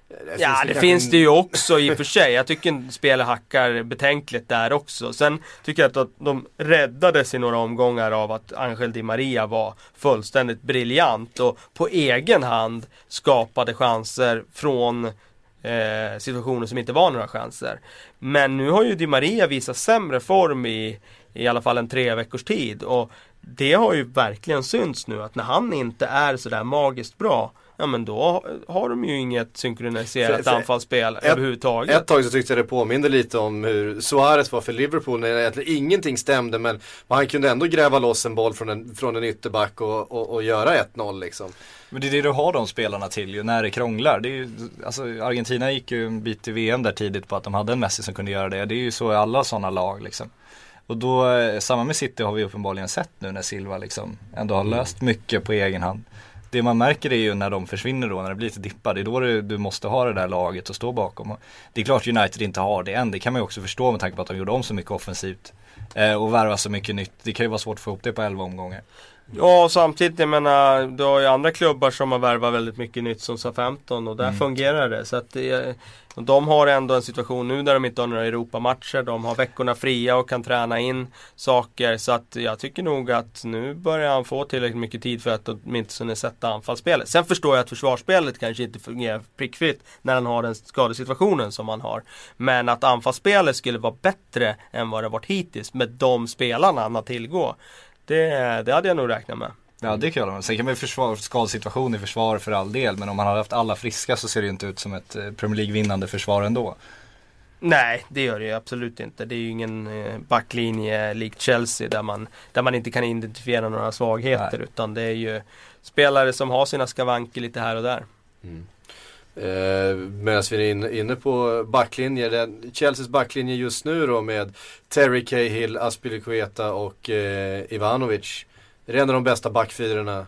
Där Ja, det kanske finns en- det ju också i och för sig. Jag tycker spelet hackar betänkligt där också. Sen tycker jag att de räddades i några omgångar av att Angel Di Maria var fullständigt briljant och på egen hand skapade chanser från eh, situationer som inte var några chanser. Men nu har ju Di Maria visat sämre form i i alla fall en tre veckors tid och det har ju verkligen synts nu att när han inte är sådär magiskt bra Ja men då har de ju inget synkroniserat För- för- anfallsspel överhuvudtaget. Ett tag så tyckte jag det påminde lite om hur Suarez var för Liverpool när egentligen ingenting stämde men han kunde ändå gräva loss en boll från en, från en ytterback och, och, och göra 1-0 liksom. Men det är det du har de spelarna till ju, när det krånglar. Det är ju, alltså, Argentina gick ju en bit i VM där tidigt på att de hade en Messi som kunde göra det. Det är ju så i alla sådana lag liksom. Och då, eh, samma med City har vi uppenbarligen sett nu när Silva liksom ändå har löst mycket på egen hand. Det man märker är ju när de försvinner då, när det blir lite dippar, det är då du, du måste ha det där laget att stå bakom. Och det är klart United inte har det än, det kan man ju också förstå med tanke på att de gjorde om så mycket offensivt. Eh, och värva så mycket nytt, det kan ju vara svårt att få ihop det på 11 omgångar. Ja, och samtidigt, jag menar, du har ju andra klubbar som har värvat väldigt mycket nytt som sa 15 och där Mm. fungerar det. Så att det, de har ändå en situation nu där de inte har några Europamatcher. De har veckorna fria och kan träna in saker. Så att jag tycker nog att nu börjar han få tillräckligt mycket tid för att åtminstone sätta anfallsspelet. Sen förstår jag att försvarsspelet kanske inte fungerar prickfritt när han har den skadesituationen som han har. Men att anfallsspelet skulle vara bättre än vad det varit hittills med de spelarna han har tillgå. Det, det hade jag nog räknat med. Ja det kan jag hålla med. Sen kan man ju försvara skadesituation i försvar för all del. Men om man hade haft alla friska så ser det ju inte ut som ett eh, Premier League vinnande försvar ändå. Nej, det gör det ju absolut inte. Det är ju ingen eh, backlinje likt Chelsea där man, där man inte kan identifiera några svagheter. Nej. Utan det är ju spelare som har sina skavanker lite här och där. Eh, Medan vi är inne, på backlinjer, den, Chelseas backlinje just nu då med Terry Cahill, Aspilicueta och eh, Ivanovic. Det är en av de bästa backfyrorna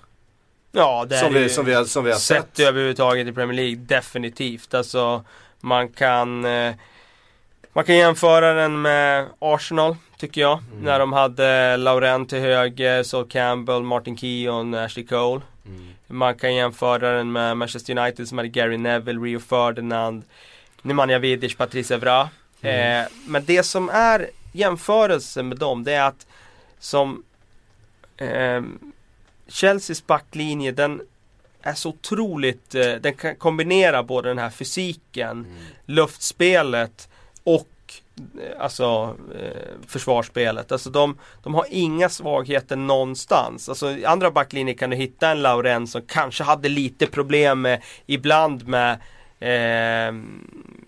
Ja, det som, vi, ju som, vi, som vi har sett sett. överhuvudtaget i Premier League. Definitivt. Alltså, man kan eh, man kan jämföra den med Arsenal, tycker jag. Mm. När de hade Laurent till höger, Sol Campbell, Martin Keown, Ashley Cole. Mm. Man kan jämföra den med Manchester United som hade Gary Neville, Rio Ferdinand, Nemanja Vidic, Patrice Evra. Mm. Eh, men det som är jämförelsen med dem, det är att som eh, Chelseas backlinje, den är så otroligt, eh, den kan kombinera både den här fysiken, Mm. luftspelet och alltså eh, försvarsspelet. Alltså de, de har inga svagheter någonstans. Alltså i andra backlinjer kan du hitta en Laurent som kanske hade lite problem med, ibland med eh,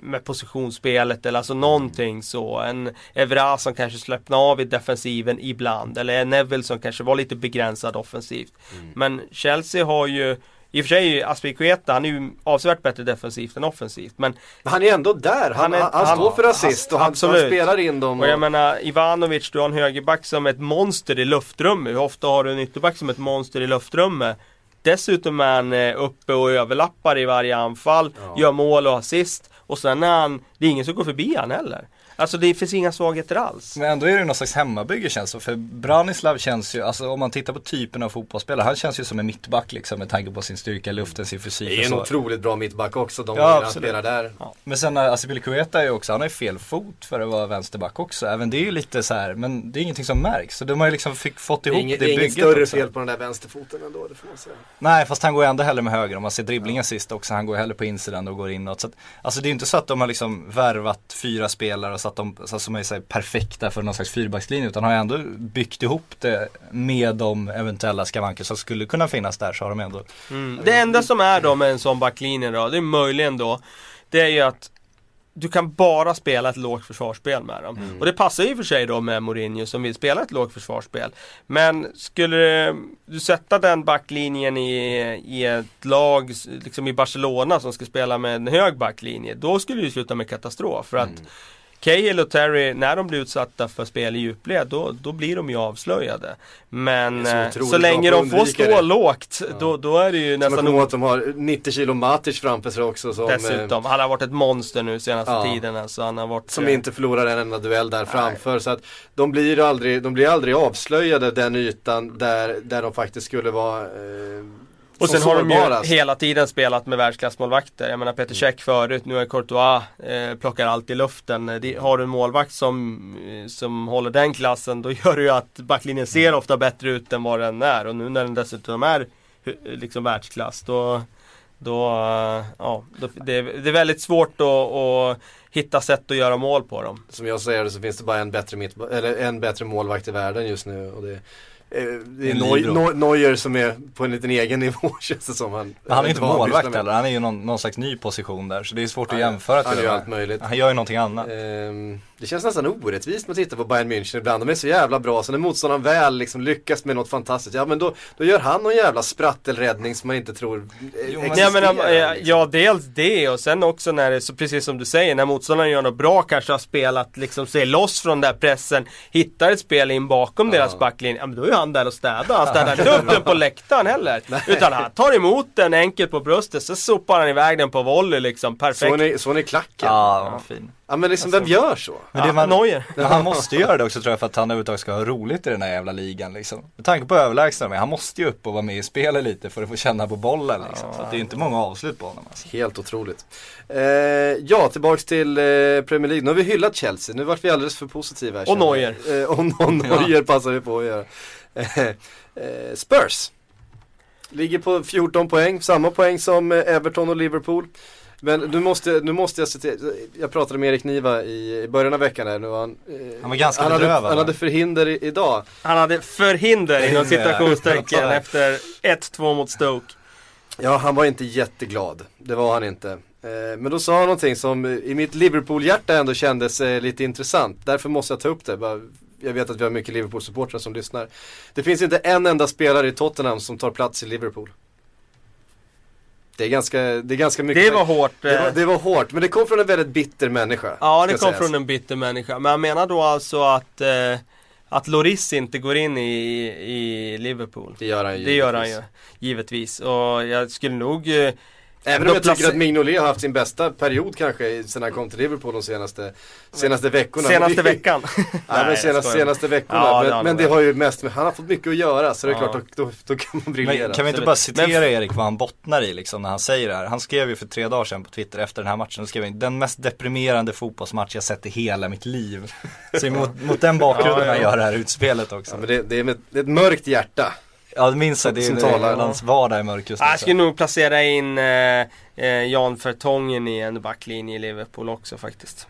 med positionsspelet eller alltså någonting så. En Evra som kanske släppte av i defensiven ibland. Eller en Neville som kanske var lite begränsad offensivt. Men Chelsea har ju i och för sig är ju Aspilicueta, han är ju avsevärt bättre defensivt än offensivt. Men Men han är ändå där, han, Han är- han, står för assist och han, han spelar in dem. Och jag Och, menar Ivanovic, du har en högerback som ett monster i luftrummet. Hur ofta har du en ytterback som ett monster i luftrummet? Dessutom är han eh, uppe och överlappar i varje anfall, Ja. gör mål och assist. Och sen är han, det är ingen som går förbi han heller. Alltså det finns inga svagheter alls. Men ändå är det någon slags hemmabygge känns det För Branislav känns ju, alltså om man tittar på typen av fotbollsspelare, han känns ju som en mittback liksom med tanke på sin styrka i luften, sin fysik Det är en otroligt bra mittback också, de Ja, ja, han spelar där. Ja. Men sen eh, Asipilicueta är ju också, han har ju fel fot för att vara vänsterback också. Även det är ju lite så här, men det är ingenting som märks. Så de har ju liksom fick, fått Det ihop inget, det, det är inget bygget större också. fel på den där vänsterfoten ändå, det får man säga. Nej fast han går ju ändå hellre med höger om man ser dribblingen sist också. Han går ju hellre på insidan och går inåt. Så att, alltså det är ju inte så att de har liksom värvat fyra spelare och så att de, så som är så perfekta för någon slags fyrbackslinje. Utan har ändå byggt ihop det med de eventuella skavanker som skulle kunna finnas där så har de ändå Mm. Det enda som är då med en sån backlinje då, det är möjligen då, det är ju att du kan bara spela ett lågt försvarsspel med dem. Och det passar ju för sig då med Mourinho som vill spela ett lågt försvarsspel. Men skulle du sätta den backlinjen i, i ett lag, liksom i Barcelona som ska spela med en hög backlinje, då skulle det sluta med katastrof. För att Cahill och Terry, när de blir utsatta för spel i djupled, då, då blir de ju avslöjade. Men så eh, så länge de får stå det. lågt, då, då är det ju man nästan o- att de har 90 kilo Matic framför sig också som, eh, Dessutom, han har varit ett monster nu senaste Ja. tiden alltså, han har varit som eh, inte förlorar en enda duell där framför. Så att de blir aldrig, de blir aldrig avslöjade den ytan där, där de faktiskt skulle vara eh, Och sen har de ju hela tiden spelat med världsklassmålvakter. Jag menar Peter Cech förut, nu är Courtois, eh, plockar allt i luften. Eh, Det, har du en målvakt som, eh, som håller den klassen, då gör det ju att backlinjen ser ofta bättre ut än vad den är. Och nu när den dessutom är hu- liksom världsklass, då, då, eh, ja, då, det, är- det är väldigt svårt att, att hitta sätt att göra mål på dem. Som jag säger så finns det bara en bättre, mitt, eller en bättre målvakt i världen just nu. Och det, eh, det är Libro. Neu- Neuer som är på en liten egen nivå känns det som. Han, Men han är inte han målvakt heller, han är ju någon, någon slags ny position där. Så det är svårt att Han- jämföra Han till gör det allt möjligt. Han gör ju någonting annat. Ehm, det känns nästan orättvist med att titta på Bayern München ibland. De är så jävla bra, så när motståndaren väl liksom lyckas med något fantastiskt, ja men då, då gör han någon jävla sprattelräddning som man inte tror eh, Jo, men- Ja, men, existerar, ja, liksom. ja, dels det och sen också när det, så precis som du säger, när motståndaren gör något bra, kanske har spelat, liksom sig loss från den där pressen, hittar ett spel in bakom Ja. deras backlinje, ja men då är han där och städar. Han städar inte upp den på läktaren heller. Utan han tar emot den enkelt på bröstet, så sopar han iväg den på volley liksom, perfekt. Så ni, så ni klacken? Ja, vad fin. Ja men liksom, vem gör så? Men det Ja, man, Neuer. men han måste göra det också tror jag för att han överhuvudtaget ska ha roligt i den här jävla ligan liksom. Med tanke på överlägsna är, han måste ju upp och vara med i spelet lite för att få känna på bollen liksom. För att det är inte många avslut på honom alltså. Helt otroligt. Eh, ja, tillbaks till eh, Premier League. Nu har vi hyllat Chelsea, nu vart vi alldeles för positiva. här, Och. Neuer. Eh, och, och Neuer passar vi på att göra. Eh, eh, Spurs. Ligger på 14 poäng, samma poäng som eh, Everton och Liverpool. Men nu måste, nu måste jag se till, jag pratade med Erik Niva i, i början av veckan här nu var han, eh, Han var ganska han hade, bedrövad, han va? hade förhinder i, idag. Han hade förhinder inom citationstecken efter 1-2 mot Stoke. Ja, han var inte jätteglad. Det var han inte. Eh, Men då sa han någonting som i mitt Liverpool-hjärta ändå kändes eh, lite intressant. Därför måste jag ta upp det. Jag vet att vi har mycket Liverpool-supportrar som lyssnar. Det finns inte en enda spelare i Tottenham som tar plats i Liverpool. Det är ganska, det är ganska mycket. Det var hårt. det var, eh, det var hårt, men det kom från en väldigt bitter människa. Ja, det kom från en bitter människa. Men han menar då alltså att, eh, att Loris inte går in i, i Liverpool. Det gör han ju. Det gör han givetvis. ju, givetvis. Och jag skulle nog... Eh, Även om jag tycker att Mignolet har haft sin bästa period kanske sen han kom till Liverpool de senaste, senaste veckorna. Senaste veckan. Ja men Nej, senaste, senaste veckorna. Ja, men, men det har ju mest med, han har fått mycket att göra så det är Ja. klart då, då, då kan man briljera. Men kan vi inte bara citera Men- Erik vad han bottnar i liksom när han säger det här. Han skrev ju för tre dagar sedan på Twitter efter den här matchen, skrev han den mest deprimerande fotbollsmatch jag sett i hela mitt liv. Så mot, mot den bakgrunden Ja, ja. han gör det här utspelet också. Ja, men det, det, är med, det är ett mörkt hjärta. Ja det minns jag, det Som är talar. hans vardag är mörk just nu. Jag skulle nog placera in eh, eh, Jan Vertongen i en backlinje i Liverpool också faktiskt.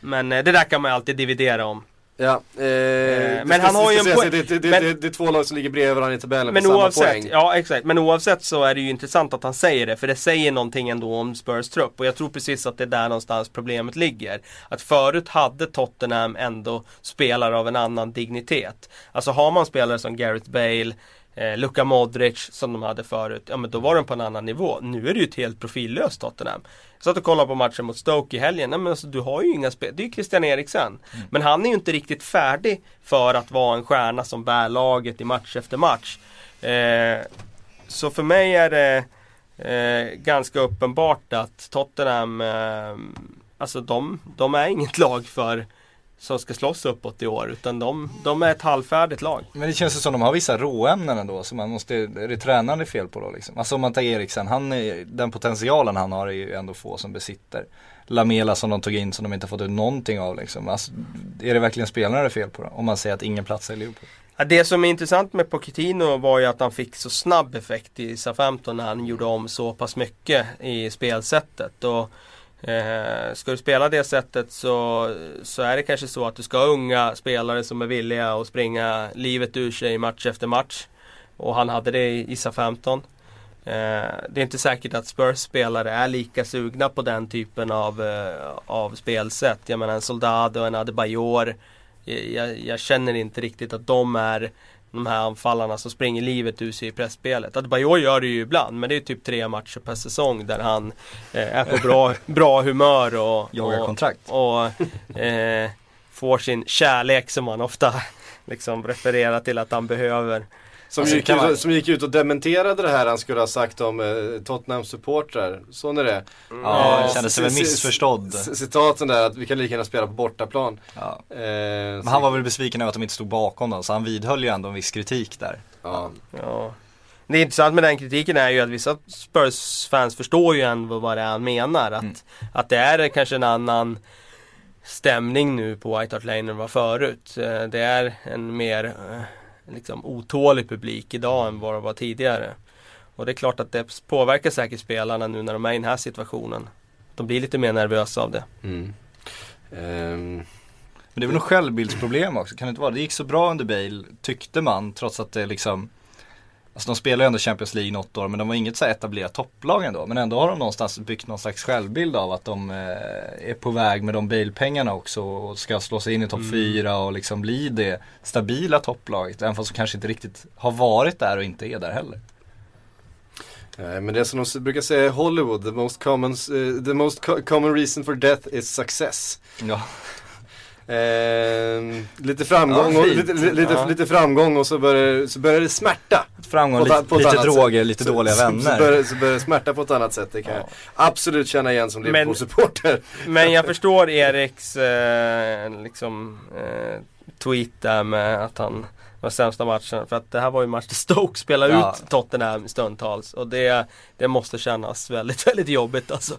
Men eh, det där kan man ju alltid dividera om. Ja, eh, det men ska- han har ju en poäng- det, det, det, men- det, det är två lag som ligger bredvid varandra i tabellen Men samma oavsett, poäng. ja exakt, men oavsett så är det ju intressant att han säger det för det säger någonting ändå om Spurs trupp och jag tror precis att det är där någonstans problemet ligger. Att förut hade Tottenham ändå spelare av en annan dignitet. Alltså har man spelare som Gareth Bale, eh, Luka Modric som de hade förut, ja men då var de på en annan nivå. Nu är det ju ett helt profillöst Tottenham. Jag satt och kollade på matchen mot Stoke i helgen, nej men alltså du har ju inga spel, det är ju Christian Eriksen. Men han är ju inte riktigt färdig för att vara en stjärna som bär laget i match efter match. Eh, så för mig är det eh, ganska uppenbart att Tottenham, eh, alltså de, de är inget lag för, som ska slåss uppåt i år. Utan de, de är ett halvfärdigt lag. Men det känns som de har vissa råämnen ändå som man måste, är det tränaren det är fel på då liksom? Alltså om man tar Eriksen, han är, den potentialen han har är ju ändå få som besitter. Lamela som de tog in som de inte fått ut någonting av liksom. Alltså, är det verkligen spelarna det är fel på då? Om man säger att ingen plats är i Liverpool. Ja, det som är intressant med Pochettino var ju att han fick så snabb effekt i SA-15 när han gjorde om så pass mycket i spelsättet. Och, eh, ska du spela det sättet så, så är det kanske så att du ska ha unga spelare som är villiga att springa livet ur sig match efter match. Och han hade det i ISA 15. Eh, det är inte säkert att Spurs spelare är lika sugna på den typen av, eh, av spelsätt. Jag menar en Soldado, en Adebayor jag, jag, känner inte riktigt att de är de här anfallarna som springer livet ur sig i pressspelet. Adebayor gör det ju ibland men det är typ tre matcher per säsong där han eh, är på bra, bra humör och, Jagar kontrakt. och, och eh, får sin kärlek som han ofta liksom refererar till att han behöver. Som, Alltså, gick kan ut, man- som gick ut och dementerade det här han skulle ha sagt om eh, Tottenhams supportrar. Så är det. Ja, Eh, jag kände sig väl c- c- missförstådd. Citaten där att vi kan lika gärna spela på bortaplan. Ja. Eh, Men så- han var väl besviken över att de inte stod bakom dem så han vidhöll ju ändå en viss kritik där. Ja. Ja. Det intressanta med den kritiken är ju att vissa Spurs-fans förstår ju ändå vad det är han menar. Att, Mm. att det är kanske en annan stämning nu på White Hart Lane än vad förut. Eh, Det är en mer eh, liksom, otålig publik idag än vad det var tidigare. Och det är klart att det påverkar säkert spelarna nu när de är i den här situationen. De blir lite mer nervösa av det. Mm. Ehm, Men det är väl något självbildsproblem också, kan det inte vara? Det gick så bra under Bale, tyckte man, trots att det liksom Alltså de spelar ju ändå Champions League något år men de var inget så här etablerat topplag ändå. Men ändå har de någonstans byggt någon slags självbild av att de eh, är på väg med de Bale-pengarna också och ska slå sig in i topp 4 och liksom bli det stabila topplaget. Även fast de kanske inte riktigt har varit där och inte är där heller. Nej men det är som de brukar säga i Hollywood, the most common, eh, the most co- common reason for death is success. Ja, Ehm, lite framgång Ja, och, lite, li- lite, Ja. lite framgång och så börjar, så börjar det smärta. framgång, På lite, på ett lite droger, sätt. lite Så- dåliga så, Så vänner. börjar, så börjar det smärta på ett annat sätt. Det kan jag absolut känna igen som Liverpool-supporter. Men jag förstår Eriks eh, liksom, eh, tweet där med att han var sämsta matchen. För att det här var ju en match där Stoke spelade Ja. ut Tottenham stundtals. Och det, det måste kännas väldigt, väldigt jobbigt alltså.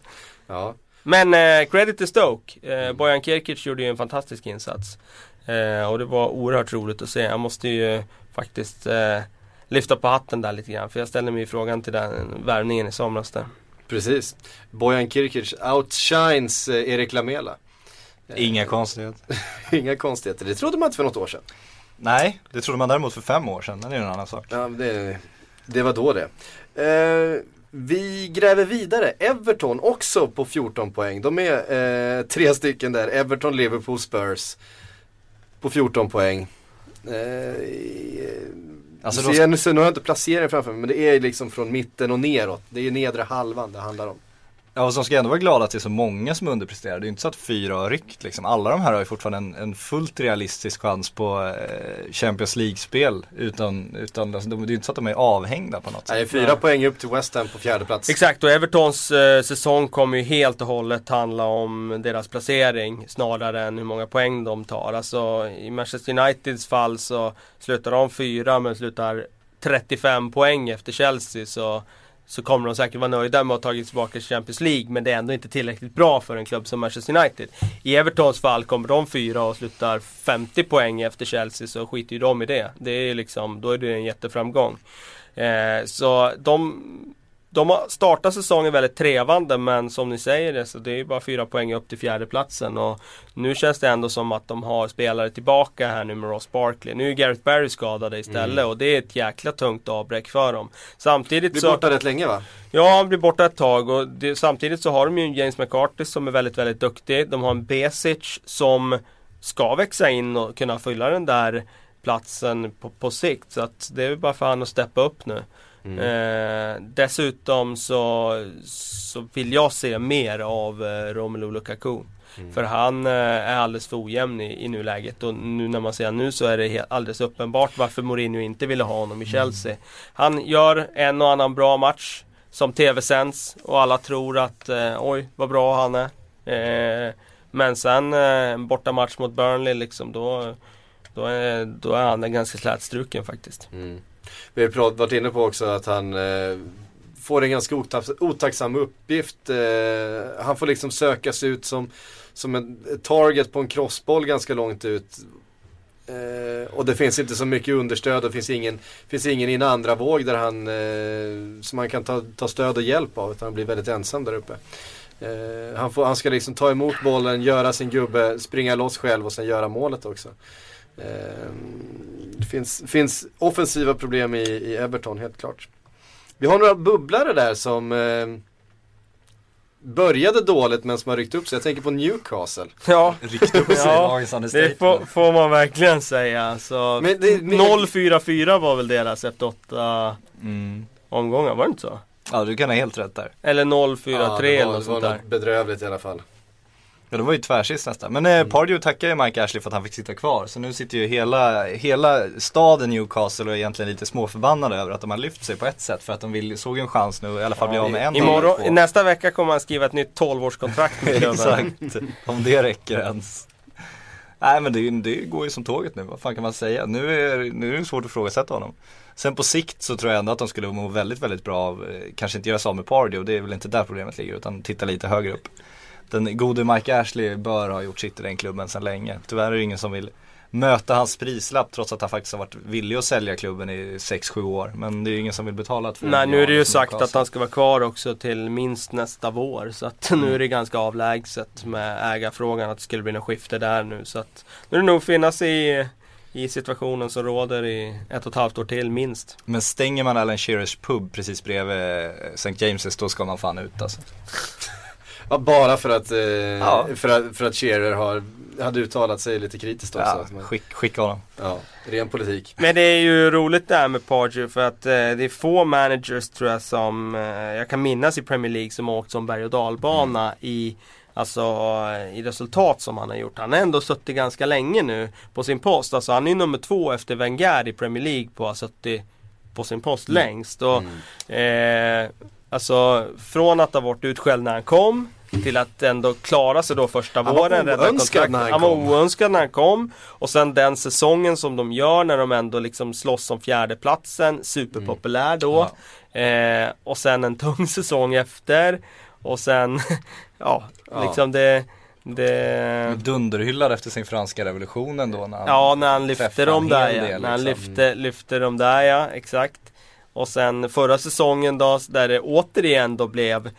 Ja. Men eh, credit till Stoke. Eh, Bojan Kirkic gjorde ju en fantastisk insats. Eh, och det var oerhört roligt att se. Jag måste ju faktiskt eh, lyfta på hatten där lite grann. För jag ställde mig frågan till den värvningen i somras där. Precis. Bojan Kirkic outshines eh, Erik Lamela. Inga konstigheter. Inga konstigheter, det trodde man inte för något år sedan. Nej, det trodde man däremot för fem år sedan, det är en annan sak. Ja, det, det var då det. Eh, vi gräver vidare. Everton också på 14 poäng. De är eh, tre stycken där. Everton, Liverpool, Spurs. På 14 poäng. Eh, Alltså, alltså, de- ser, nu, så, nu har jag inte placeringen framför mig men det är liksom från mitten och neråt. Det är nedre halvan det handlar om. Ja, och som ska ändå vara glada att det är så många som underpresterar. Det är ju inte så att fyra har ryckt liksom. Alla de här har ju fortfarande en, en fullt realistisk chans på eh, Champions League-spel. Utan, utan alltså, de, det är ju inte så att de är avhängda på något Nej, sätt. fyra poäng upp till West Ham på fjärde plats. Exakt och Evertons eh, säsong kommer ju helt och hållet handla om deras placering snarare än hur många poäng de tar. Alltså i Manchester Uniteds fall så slutar de fyra men slutar 35 poäng efter Chelsea så så kommer de säkert vara nöjda med att ha tagit tillbaka till Champions League men det är ändå inte tillräckligt bra för en klubb som Manchester United. I Evertons fall kommer de fyra och slutar 50 poäng efter Chelsea så skiter ju de i det. Det är liksom, då är det en jätteframgång. Eh, så de de har startat säsongen väldigt trevande men som ni säger det så det är ju bara fyra poäng upp till fjärdeplatsen och nu känns det ändå som att de har spelare tillbaka här nu med Ross Barkley. Nu är Gareth Barry skadade istället och det är ett jäkla tungt avbräck för dem. Samtidigt Blir så... borta rätt länge va? Ja, han blir borta ett tag och det, samtidigt så har de ju en James McCarthy som är väldigt, väldigt duktig. De har en Besic som ska växa in och kunna fylla den där platsen på, på sikt. Så att det är väl bara för han att steppa upp nu. Eh, dessutom så, så vill jag se mer av eh, Romelu Lukaku. För han eh, är alldeles för ojämn i, i nuläget och nu när man ser nu så är det helt, alldeles uppenbart varför Mourinho inte ville ha honom i Chelsea. Han gör en och annan bra match som tv-sänds och alla tror att eh, oj vad bra han är. Eh, Men sen eh, borta match mot Burnley liksom då, då, är, då är han ganska slätstruken faktiskt. Mm. Vi har varit inne på också att han eh, får en ganska otacksam uppgift. Eh, han får liksom sökas ut som, som en target på en crossboll ganska långt ut. Eh, och det finns inte så mycket understöd och det finns ingen, finns ingen i en andra våg där han, eh, som han kan ta, ta stöd och hjälp av. Utan han blir väldigt ensam där uppe. Eh, han, får, han ska liksom ta emot bollen, göra sin gubbe, springa loss själv och sen göra målet också. Eh, det finns, finns offensiva problem i, i Everton helt klart. Vi har några bubblare där som eh, började dåligt men som har ryckt upp sig. Jag tänker på Newcastle. Ja, Ryckt upp sig ja det får, får man verkligen säga. Så Men det- men- 0-4-4 var väl deras efter åtta Mm. omgångar, var det inte så? Ja du kan ha helt rätt där. Eller 0-4-3 Ja, det eller var, något det var sånt där. något bedrövligt i alla fall. Ja det var ju tvärsist nästan. Men eh, Pardew tackar ju Mike Ashley för att han fick sitta kvar. Så nu sitter ju hela, hela staden Newcastle och är egentligen lite småförbannade över att de har lyft sig på ett sätt. För att de vill, såg en chans nu i alla fall bli av med en Imorgon, nästa vecka kommer han skriva ett nytt 12-årskontrakt med klubben. Exakt, om det räcker ens. Nej men det, det går ju som tåget nu, vad fan kan man säga? Nu är, nu är det svårt att ifrågasätta honom. Sen på sikt så tror jag ändå att de skulle må väldigt, väldigt bra av, eh, kanske inte göra sig av med Pardew, det är väl inte där problemet ligger, utan titta lite högre upp. Den gode Mike Ashley bör ha gjort sitt i den klubben sedan länge. Tyvärr är det ingen som vill möta hans prislapp trots att han faktiskt har varit villig att sälja klubben i 6-7 år. Men det är ju ingen som vill betala två Nej nu är det ju sagt att han ska vara kvar också till minst nästa vår. Så att nu är det ganska avlägset med ägarfrågan att det skulle bli något skifte där nu. Så att nu är det nog finnas i, i situationen som råder i ett och ett halvt år till minst. Men stänger man Alan Shearers pub precis bredvid St. James's då ska man fan ut alltså. Ja, bara för att, eh, Ja. för att, för att Shearer har, hade uttalat sig lite kritiskt också. Ja, skick, skicka honom. ja, ren politik. Men det är ju roligt det här med Pardew för att eh, det är få managers tror jag som eh, jag kan minnas i Premier League som har åkt som berg och dalbana i Alltså i resultat som han har gjort. Han har ändå suttit ganska länge nu på sin post. Alltså han är nummer två efter Wenger i Premier League på att ha suttit på sin post längst. Och, eh, alltså från att ha varit utskälld när han kom till att ändå klara sig då första Han var våren. rädda oönskad när han han var kom. oönskad när han kom. Och sen den säsongen som de gör när de ändå liksom slåss om fjärdeplatsen. Superpopulär då. Eh, och sen en tung säsong efter. Och sen, ja, Ja. liksom det, det Dunderhyllad efter sin franska revolutionen då när han Ja, när han lyfte dem där ja. del, När han liksom. lyfte, lyfte dem där ja, exakt. Och sen förra säsongen då, där det återigen då blev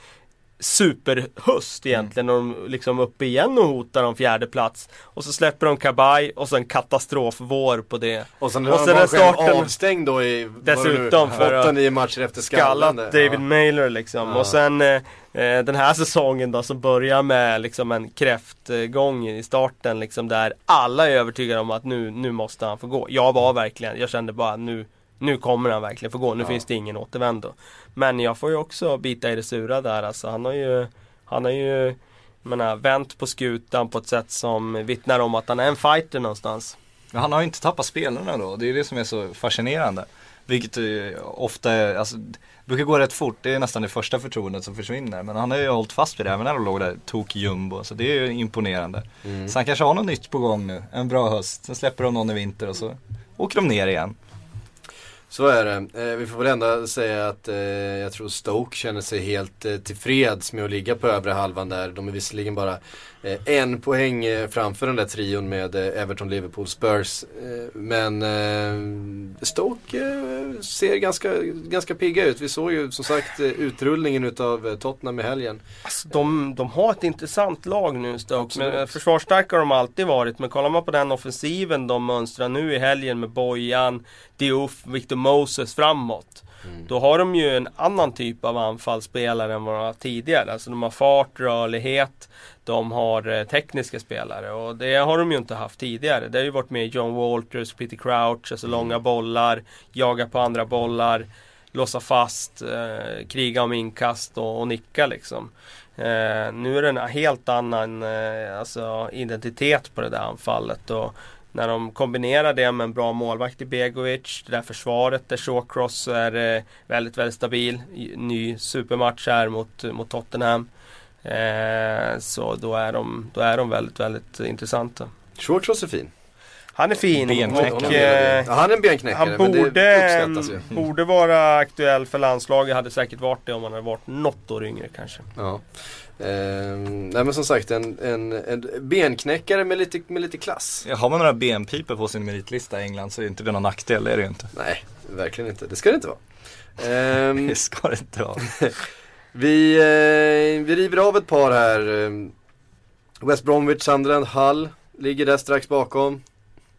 superhöst egentligen. Och de liksom uppe igen och hotar om fjärde plats. Och så släpper de Kabaj och sen katastrofvår på det. Och sen, Och sen är starten- avstängd då i Dessutom för att- 8-9 matcher efter Skallat. David Ja. Mailer liksom. Ja. Och sen eh, eh, den här säsongen då som börjar med liksom en kräftgång i starten liksom där alla är övertygade om att nu, nu måste han få gå. Jag var verkligen, jag kände bara nu nu kommer han verkligen få gå, nu Ja. finns det ingen återvändo. Men jag får ju också bita i det sura där alltså. Han har ju, han har ju menar, vänt på skutan på ett sätt som vittnar om att han är en fighter någonstans. Men han har ju inte tappat spelarna då, det är det som är så fascinerande. Vilket eh, ofta är, alltså, brukar gå rätt fort, det är nästan det första förtroendet som försvinner. Men han har ju hållit fast vid det även när de låg där tok jumbo, så det är ju imponerande. Mm. Så han kanske har något nytt på gång nu, en bra höst. Sen släpper de någon i vinter och så åker de ner igen. Så är det. Eh, vi får väl ändå säga att eh, jag tror Stoke känner sig helt eh, tillfreds med att ligga på övre halvan där. De är visserligen bara en poäng eh, framför den där trion med eh, Everton, Liverpool, Spurs. Eh, men eh, Stoke eh, ser ganska, ganska pigga ut. Vi såg ju som sagt eh, utrullningen utav eh, Tottenham i helgen. Alltså, de, de har ett intressant lag nu Stoke. Absolut. Men, eh, försvarsstarka har de alltid varit. Men kollar man på den offensiven de mönstrar nu i helgen med Bojan, Diouf, Victor Moses framåt. Då har de ju en annan typ av anfallsspelare än vad de har tidigare. Alltså de har fart, rörlighet, de har eh, tekniska spelare och det har de ju inte haft tidigare. Det har ju varit med John Walters, Peter Crouch, alltså långa bollar, jaga på andra bollar, låsa fast, eh, kriga om inkast och, och nicka liksom. Eh, nu är det en helt annan eh, alltså, identitet på det där anfallet. Och när de kombinerar det med en bra målvakt i Begovic, det där försvaret där Shawcross är eh, väldigt, väldigt stabil. Ny supermatch här mot, mot Tottenham. Eh, så då är, de, då är de väldigt, väldigt intressanta. Shawcross är fin. Han är fin Benknäckare. och eh, ja, han är en benknäckare han men det borde, ju. borde vara aktuell för landslaget. Hade säkert varit det om han hade varit något år yngre kanske. Ja. Ehm, nej men som sagt en, en, en benknäckare med lite, med lite klass. Har man några benpipor på sin meritlista i England så är inte det någon nackdel, det är det ju inte. Nej, verkligen inte. Det ska det inte vara. Ehm, Det ska det inte vara. vi, eh, vi river av ett par här. Ehm, West Bromwich, Sunderland, Hull ligger där strax bakom.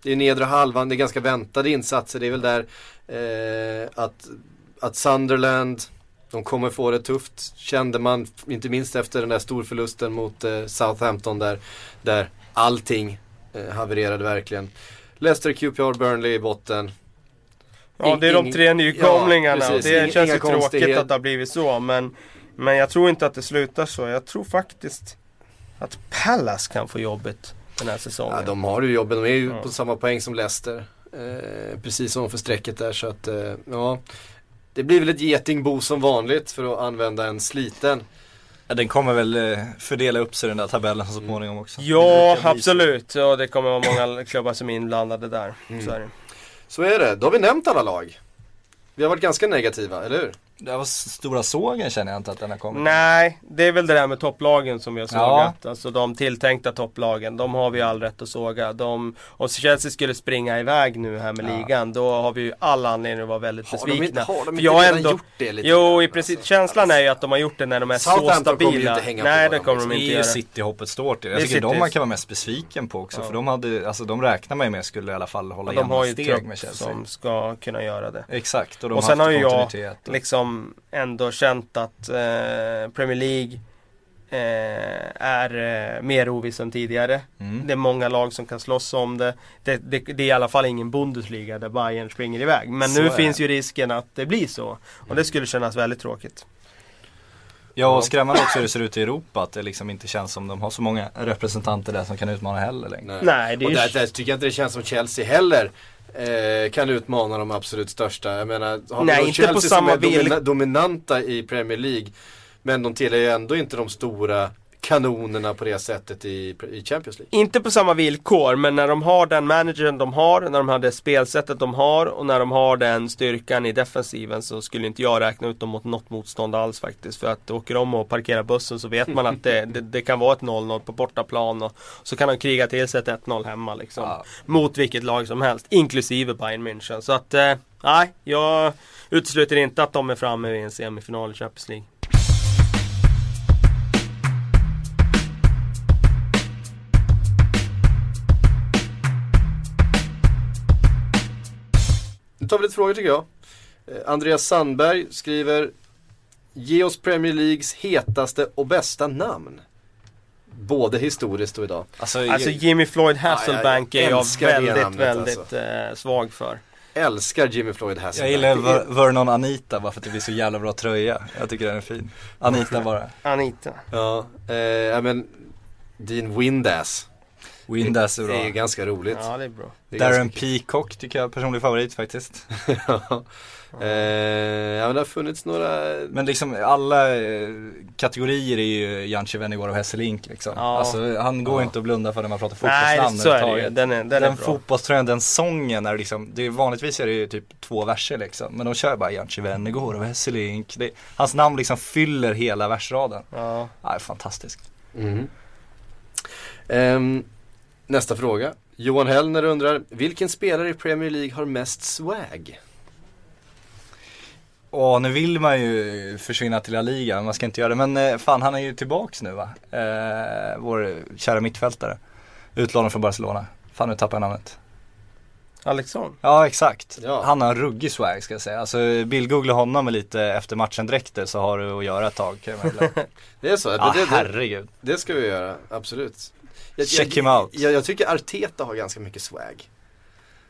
Det är nedre halvan, det är ganska väntade insatser. Det är väl där eh, att, att Sunderland, de kommer få det tufft. Kände man, inte minst efter den där storförlusten mot eh, Southampton där, där allting eh, havererade verkligen. Leicester, QPR, Burnley i botten. Ja, det är de tre nykomlingarna Ja, och det Inga- känns ju tråkigt att det har blivit så. Men, men jag tror inte att det slutar så. Jag tror faktiskt att Pallas kan få jobbet den här säsongen. Ja, de har ju jobben, de är ju Ja. på samma poäng som Leicester. Eh, precis som för strecket där så att, eh, ja. Det blir väl ett getingbo som vanligt för att använda en sliten. Ja, den kommer väl eh, fördela upp sig den där tabellen så småningom också. Ja, absolut. Ja, det kommer vara många klubbar som är inblandade där. Mm. Så är det. Så är det, då har vi nämnt alla lag. Vi har varit ganska negativa, eller hur? Det var stora sågen känner jag inte att den har kommit. Nej, det är väl det där med topplagen som vi har Ja. sågat. Alltså de tilltänkta topplagen, de har vi all rätt att såga. De, om Chelsea skulle springa iväg nu här med Ja. ligan, då har vi ju alla anledning att vara väldigt Har de inte, besvikna. har de inte jag redan ändå- gjort det lite Jo, i princip. alltså? Känslan är ju att de har gjort det när de är så Southampton kommer ju stabila. inte hänga Nej, på det dem, kommer de Det inte är ju göra. City-hoppet står till. Jag Det är tycker de man kan vara mest besviken på också. Ja. För de hade, alltså de räknar man ju med skulle i alla fall hålla Och de har jämna ju steg trupp med Chelsea. som ska kunna göra det. Exakt, och de Och har sen haft har ju jag kontinuitet. och- liksom ändå känt att eh, Premier League eh, är eh, mer oviss än tidigare. Mm. Det är många lag som kan slåss om det. Det, det. det är i alla fall ingen Bundesliga där Bayern springer iväg. Men Så nu det. finns ju risken att det blir så. Och det skulle kännas väldigt tråkigt. Ja och skrämmande också hur det ser ut i Europa att det liksom inte känns som de har så många representanter där som kan utmana heller längre. Nej. Nej, det är Och där, där tycker jag inte det känns som Chelsea heller eh, kan utmana de absolut största. Jag menar, har vi Nej, då inte Chelsea på som samma är domina- dominanta i Premier League. Men de tillhör ju ändå inte de stora kanonerna på det sättet i, i Champions League. Inte på samma villkor, men när de har den managern de har, när de har det spelsättet de har och när de har den styrkan i defensiven så skulle inte jag räkna ut dem mot något motstånd alls faktiskt. För att åker de och parkerar bussen så vet man att det, det, det kan vara ett 0-0 på bortaplan och så kan de kriga till sig ett 1-0 hemma liksom. Ja. Mot vilket lag som helst, inklusive Bayern München. Så att, eh, nej, jag utesluter inte att de är framme i en semifinal i Champions League. Nu tar vi lite frågor tycker jag. Eh, Andreas Sandberg skriver Ge oss Premier Leagues hetaste och bästa namn. Både historiskt och idag. Alltså, Alltså Jimmy Floyd Hasselbank Ja, jag är jag väldigt, namnet, väldigt alltså. eh, svag för. Älskar Jimmy Floyd jag Hasselbank. gillar Det är- Ver- Vernon Anita bara för att det blir så jävla bra tröja. Jag tycker den är fin. Anita bara. Anita. Ja, eh, men Dean Windass. Windass är Det är ganska roligt. Ja, det är bra. Det är Darren. Peacock tycker jag är personlig favorit faktiskt. ja. Eh, ja men det har funnits några Men liksom alla eh, kategorier är ju Janci Vennegaard och Hesselink liksom. Ja. Alltså han går Ja. inte att blunda för när man pratar Nej, fotbollsnamn så är det ju. Den är, den Den, är bra. fotbollströjan, den sången är liksom, det är vanligtvis är det ju typ två verser liksom. Men de kör bara Janci Vennegaard och Hesselink. Det, hans namn liksom fyller hela versraden. Ja. Ja, det är fantastiskt. Mhm. Ehm, nästa fråga. Johan Hellner undrar, vilken spelare i Premier League har mest swag? Åh, nu vill man ju försvinna till La Liga, man ska inte göra det. Men eh, fan, han är ju tillbaks nu va? Eh, vår kära mittfältare. Utlånad från Barcelona. Fan, nu tappar jag namnet. Alexson. Ja, exakt. Ja. Han har en ruggig swag ska jag säga. Alltså, bildgoogla honom med lite efter matchen dräkter så har du att göra ett tag kan jag meddela. Det är så? Ja, det, det, herregud. det ska vi göra, absolut. Jag, Check jag, him out. Jag, jag tycker Arteta har ganska mycket swag.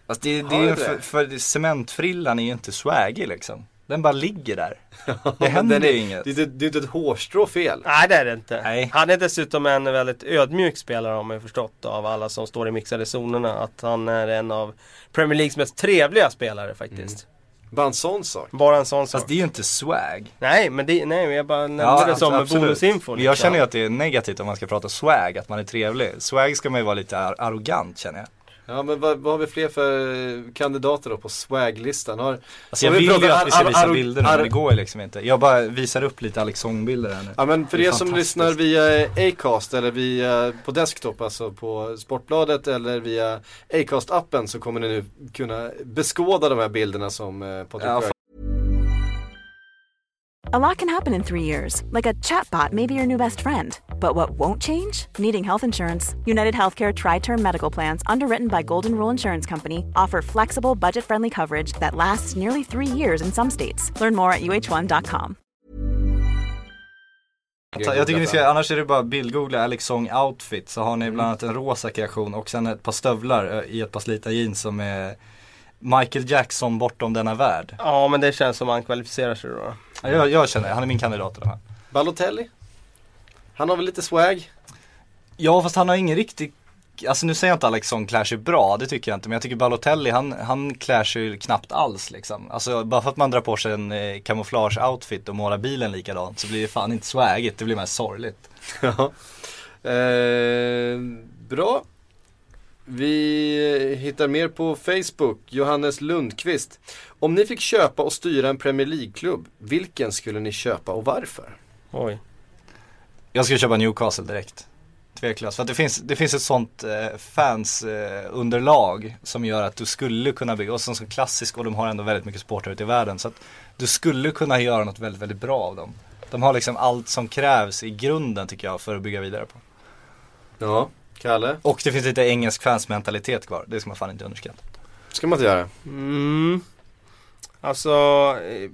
Fast det, det Har är ju du för, det? för cementfrillan är ju inte swagig liksom. Den bara ligger där. Det händer är, ju inget. Det, är- det är inte ett hårstrå fel. Nej det är det inte. Nej. Han är dessutom en väldigt ödmjuk spelare man ju förstått av alla som står i mixade zonerna. Att han är en av Premier Leagues mest trevliga spelare faktiskt. Bara en sån sak. Bara en sån sak. Fast det är ju inte swag. Nej men det, nej jag bara nämnde Ja, det som absolut. bonusinfo. Jag liksom. känner ju att det är negativt om man ska prata swag, att man är trevlig. Swag ska man ju vara lite ar- arrogant känner jag. Ja men vad, vad har vi fler för kandidater då på swag-listan? Har, Alltså jag vi vill ju att vi ska visa bilder nu, men det går liksom inte. Jag bara visar upp lite Alex Song-bilder här nu. Ja men för er som lyssnar via Acast eller via på desktop, alltså på Sportbladet eller via Acast-appen så kommer ni nu kunna beskåda de här bilderna som eh, Patrik Ja, A lot can happen in three years, like a chatbot may be your new best friend. But what won't change? Needing health insurance. United Healthcare Tri Term Medical Plans, underwritten by Golden Rule Insurance Company, offer flexible, budget friendly coverage that lasts nearly three years in some states. Learn more at uh1.com. Jag tycker ni ska, annars är det bara bildgoogla Alex Song outfit så har ni bland annat en rosa kreation och sen ett par stövlar eh, i ett par slita jeans som är Michael Jackson bortom denna värld. Ja men det känns som han kvalificerar sig då. Ja, Jag, jag känner, han är min kandidat i de här. Balotelli? Han har väl lite swag? Ja fast han har ingen riktig Alltså nu säger jag inte att Alex Song klär sig bra, det tycker jag inte. Men jag tycker Balotelli, han, han klär sig ju knappt alls liksom. Alltså bara för att man drar på sig en eh, kamouflage-outfit och målar bilen likadant så blir det fan inte swagigt, det blir mer sorgligt. Ja. Eh, bra. Vi hittar mer på Facebook. Johannes Lundqvist. Om ni fick köpa och styra en Premier League-klubb, vilken skulle ni köpa och varför? Oj. Jag skulle köpa Newcastle direkt. Tveklöst. För att det finns, det finns ett sånt eh, fansunderlag eh, som gör att du skulle kunna bygga, och som så klassisk och de har ändå väldigt mycket sportare ute i världen. Så att du skulle kunna göra något väldigt, väldigt bra av dem. De har liksom allt som krävs i grunden tycker jag för att bygga vidare på. Ja, Kalle? Och det finns lite engelsk fansmentalitet kvar, det ska man fan inte underskatta. Ska man inte göra? Mm. Alltså eh,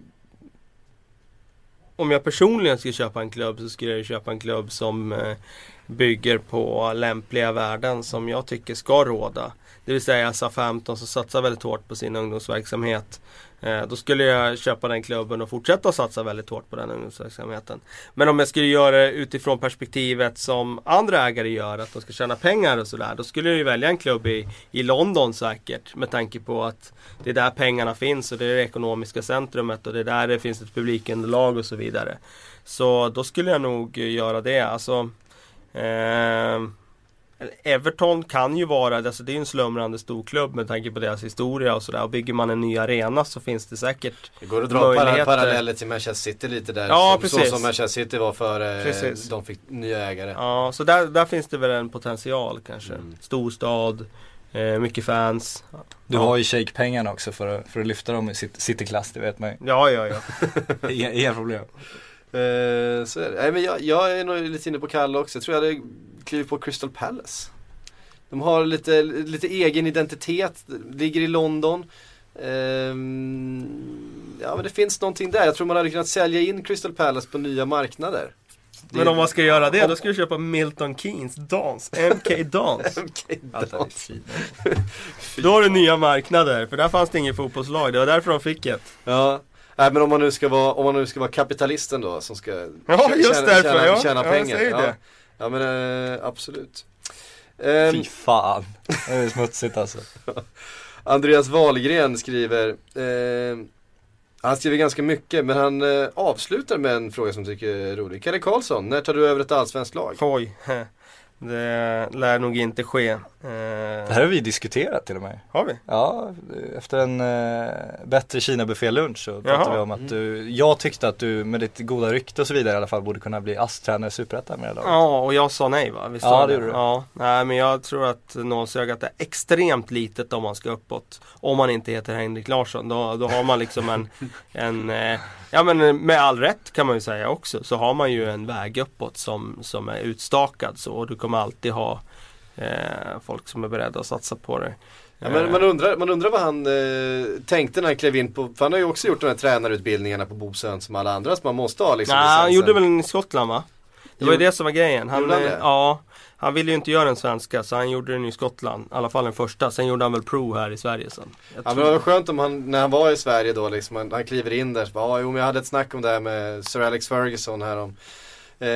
Om jag personligen skulle köpa en klubb så skulle jag ju köpa en klubb som eh, bygger på lämpliga värden som jag tycker ska råda. Det vill säga SA-15 som satsar väldigt hårt på sin ungdomsverksamhet. Eh, då skulle jag köpa den klubben och fortsätta satsa väldigt hårt på den ungdomsverksamheten. Men om jag skulle göra det utifrån perspektivet som andra ägare gör, att de ska tjäna pengar och sådär. Då skulle jag ju välja en klubb i, i London säkert. Med tanke på att det är där pengarna finns och det är det ekonomiska centrumet och det är där det finns ett publikunderlag och så vidare. Så då skulle jag nog göra det. Alltså, eh, Everton kan ju vara, alltså det är ju en slumrande storklubb med tanke på deras historia och sådär. Och bygger man en ny arena så finns det säkert Det går att dra Möjligheter. paralleller till Manchester City lite där. Ja, som, så precis. som Manchester City var före Precis. de fick nya ägare. Ja, så där, där finns det väl en potential kanske. Mm. Storstad, eh, mycket fans. Du ja. har ju shake-pengarna också för att, för att lyfta dem i cit- cityklass, det vet man ju. Ja, ja, ja. Inga, inga problem. Eh, så är det. Nej, men jag, jag är nog lite inne på Kalle också. Jag tror jag hade klivit på Crystal Palace. De har lite, lite egen identitet, ligger i London. Ehm, ja men det finns någonting där. Jag tror man hade kunnat sälja in Crystal Palace på nya marknader. Det- Men om man ska göra det, då ska du köpa Milton Keynes Dans, MK Dans. Lite fint. Då har du nya marknader, för där fanns det inget fotbollslag. Det var därför de fick ett. Ja, nej men om man nu ska vara, om man nu ska vara kapitalisten då som ska Ja, just tjäna, därför, tjäna, ja. tjäna Ja, pengar. ja. det. ja men eh, absolut. Ehm, Fy fan. Det är smutsigt alltså. Andreas Wahlgren skriver, eh, han skriver ganska mycket men han eh, avslutar med en fråga som jag tycker är rolig. Kalle Karlsson, när tar du över ett allsvenskt lag? Oj, det lär nog inte ske. Eh, Det här har vi diskuterat till och med. har vi? Ja, efter en eh, bättre Kina-buffé-lunch så pratade Jaha. vi om att du, jag tyckte att du med ditt goda rykte och så vidare i alla fall borde kunna bli ASS-tränare i Superettan med det laget. Ja, och jag sa nej va? Visst Ja, det gjorde du. Ja, nej men jag tror att nålsögat är extremt litet om man ska uppåt. Om man inte heter Henrik Larsson. Då, då har man liksom en, en eh, ja men med all rätt kan man ju säga också. Så har man ju en väg uppåt som, som är utstakad så. Och du kommer alltid ha eh, folk som är beredda att satsa på det. Ja, men man, undrar, man undrar vad han eh, tänkte när han klev in på, för han har ju också gjort de här tränarutbildningarna på Bosön som alla andra som man måste ha liksom Nej, han gjorde väl en i Skottland va? Det var ju det som var grejen. Han, han eh? Ja, han ville ju inte göra en svenska så han gjorde den i Skottland. I alla fall den första. Sen gjorde han väl pro här i Sverige sen. Jag Ja men det var skönt om han, när han var i Sverige då liksom, han, han kliver in där, så bara, ja jo men jag hade ett snack om det här med Sir Alex Ferguson här om Eh,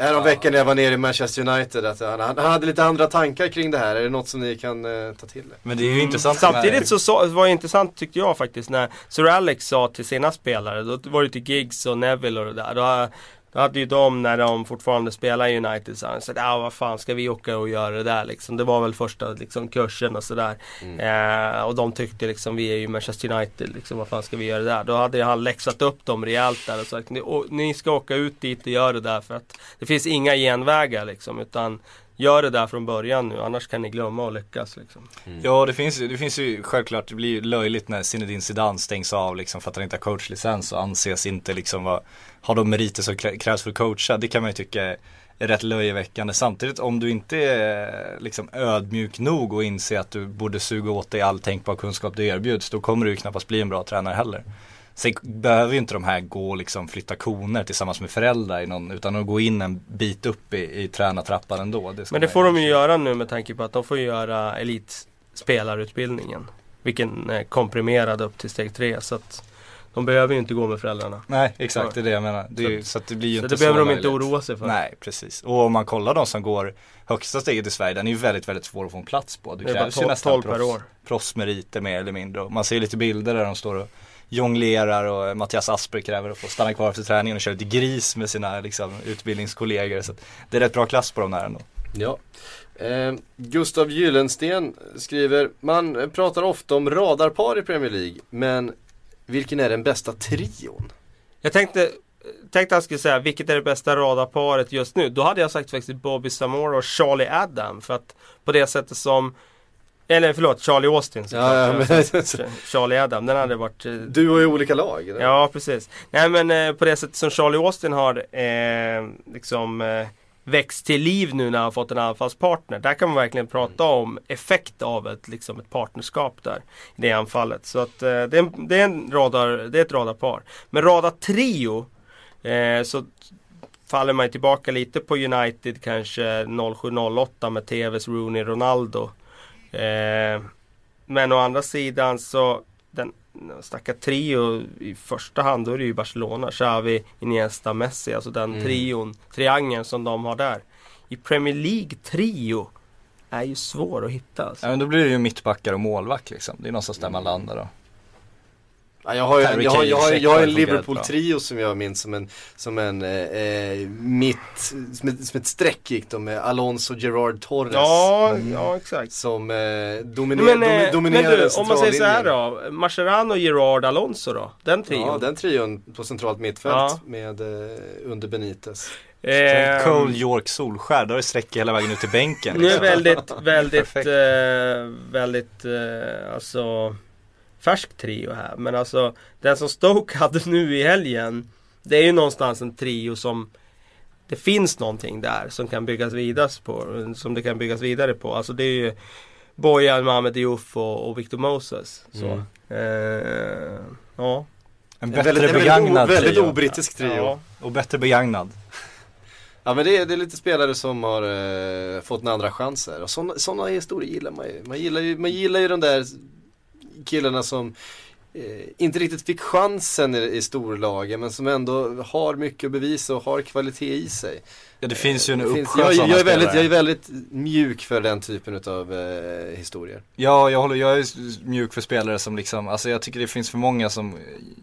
häromveckan när jag var nere i Manchester United att han, han hade lite andra tankar kring det här. Är det något som ni kan eh, ta till er? Men det är ju intressant Samtidigt så, så var det intressant tyckte jag faktiskt när Sir Alex sa till sina spelare, då var det till Giggs och Neville och det där. Då, då hade ju de när de fortfarande spelade i United så ja vad fan ska vi åka och göra det där liksom. Det var väl första liksom, kursen och sådär. Mm. Eh, och de tyckte liksom vi är ju Manchester United liksom vad fan ska vi göra det där. Då hade han läxat upp dem rejält där och sagt ni, å, ni ska åka ut dit och göra det där för att det finns inga genvägar liksom utan Gör det där från början nu annars kan ni glömma att lyckas liksom. Mm. Ja det finns, ju- det finns ju självklart, det blir ju löjligt när Zinedine Zidane stängs av liksom för att han inte har coachlicens och anses inte liksom vara, ha de meriter som krävs för att coacha. Det kan man ju tycka är, är rätt löjeväckande. Samtidigt om du inte är liksom ödmjuk nog och inser att du borde suga åt dig all tänkbar kunskap du erbjuds, då kommer du ju knappast bli en bra tränare heller. Sen behöver ju inte de här gå och liksom flytta koner tillsammans med föräldrar i någon, utan att gå in en bit upp i, i tränartrappan ändå. ska Men det får de ju göra nu med tanke på att de får göra elitspelarutbildningen. Vilken är komprimerad upp till steg tre så att de behöver ju inte gå med föräldrarna. Nej exakt, det är det jag menar. Det ju- så att det blir ju Så inte det behöver de löjligt. inte oroa sig för. Nej precis. Och om man kollar de som går högsta steget i Sverige, den är ju väldigt, väldigt svår att få en plats på. Det Det krävs ju 12 nästan 12 per proffs, proffsmeriter mer eller mindre. Man ser lite bilder där de står och jonglerar och Mattias Asper kräver att få stanna kvar efter träningen och köra lite gris med sina liksom, utbildningskollegor. Så det är rätt bra klass på de där ändå. Ja. Eh, Gustav Gyllensten skriver, man pratar ofta om radarpar i Premier League, men vilken är den bästa trion? Jag tänkte, tänkte att jag skulle säga vilket är det bästa radarparet just nu. Då hade jag sagt faktiskt Bobby Samora och Charlie Adam. För att på det sättet som eller förlåt, Charlie Austin såklart. Ja, ja, men- Charlie Adam, den hade varit eh, Du har ju olika lag. eller? Ja, precis. Nej men eh, på det sättet som Charlie Austin har eh, liksom eh, växt till liv nu när han har fått en anfallspartner. Där kan man verkligen prata om effekt av ett, liksom ett partnerskap där. I det anfallet. Så att eh, det, är en, det, är en radar, det är ett radarpar. Men radar trio eh, så faller man tillbaka lite på United kanske 07-08 med TVs Rooney Ronaldo. Eh, men å andra sidan så den snacka trio i första hand då är det ju Barcelona, Xavi, Iniesta, Messi. Alltså den trion, triangeln som de har där. I Premier League trio är ju svår att hitta alltså. Ja men då blir det ju mittbackar och målvakt liksom. Det är någonstans där man landar då. Ja, jag har ju Harry jag har, jag har, jag har en Liverpool-trio som jag minns som en, som en eh, mitt, som ett, som ett streck gick de med Alonso, Gerard Torres. Ja, ja exakt. Som eh, dominer, Men, eh, men dominerade du, om man säger så här då. Mascherano, Gerard, Alonso då? Den trion. Ja, den trion på centralt mittfält Ja. med eh, under Benitez. Eh, Cole, York, Solskär, då är det sträcka hela vägen ut till bänken. Nu är liksom. väldigt, väldigt, eh, väldigt, eh, alltså färsk trio här. Men alltså den som Stoke hade nu i helgen. Det är ju någonstans en trio som det finns någonting där som kan byggas vidare på. Som det kan byggas vidare på. Alltså det är ju Bojan, Mohamed Diouf och, och Victor Moses. Så. Mm. Eh, ja. En bättre väldigt, en väldigt, begagnad väldigt trio. obrittisk trio. ja. Och bättre begagnad. Ja men det är, det är lite spelare som har eh, fått en andra chans här. Och sådana, sådana historier gillar man ju. Man gillar ju, man gillar ju de där killarna som eh, inte riktigt fick chansen i, i storlagen men som ändå har mycket att bevisa och har kvalitet i sig. Ja det finns ju en Det uppsjö jag, jag, är väldigt, jag är väldigt mjuk för den typen av eh, historier. Ja, jag håller, jag är mjuk för spelare som liksom, alltså jag tycker det finns för många som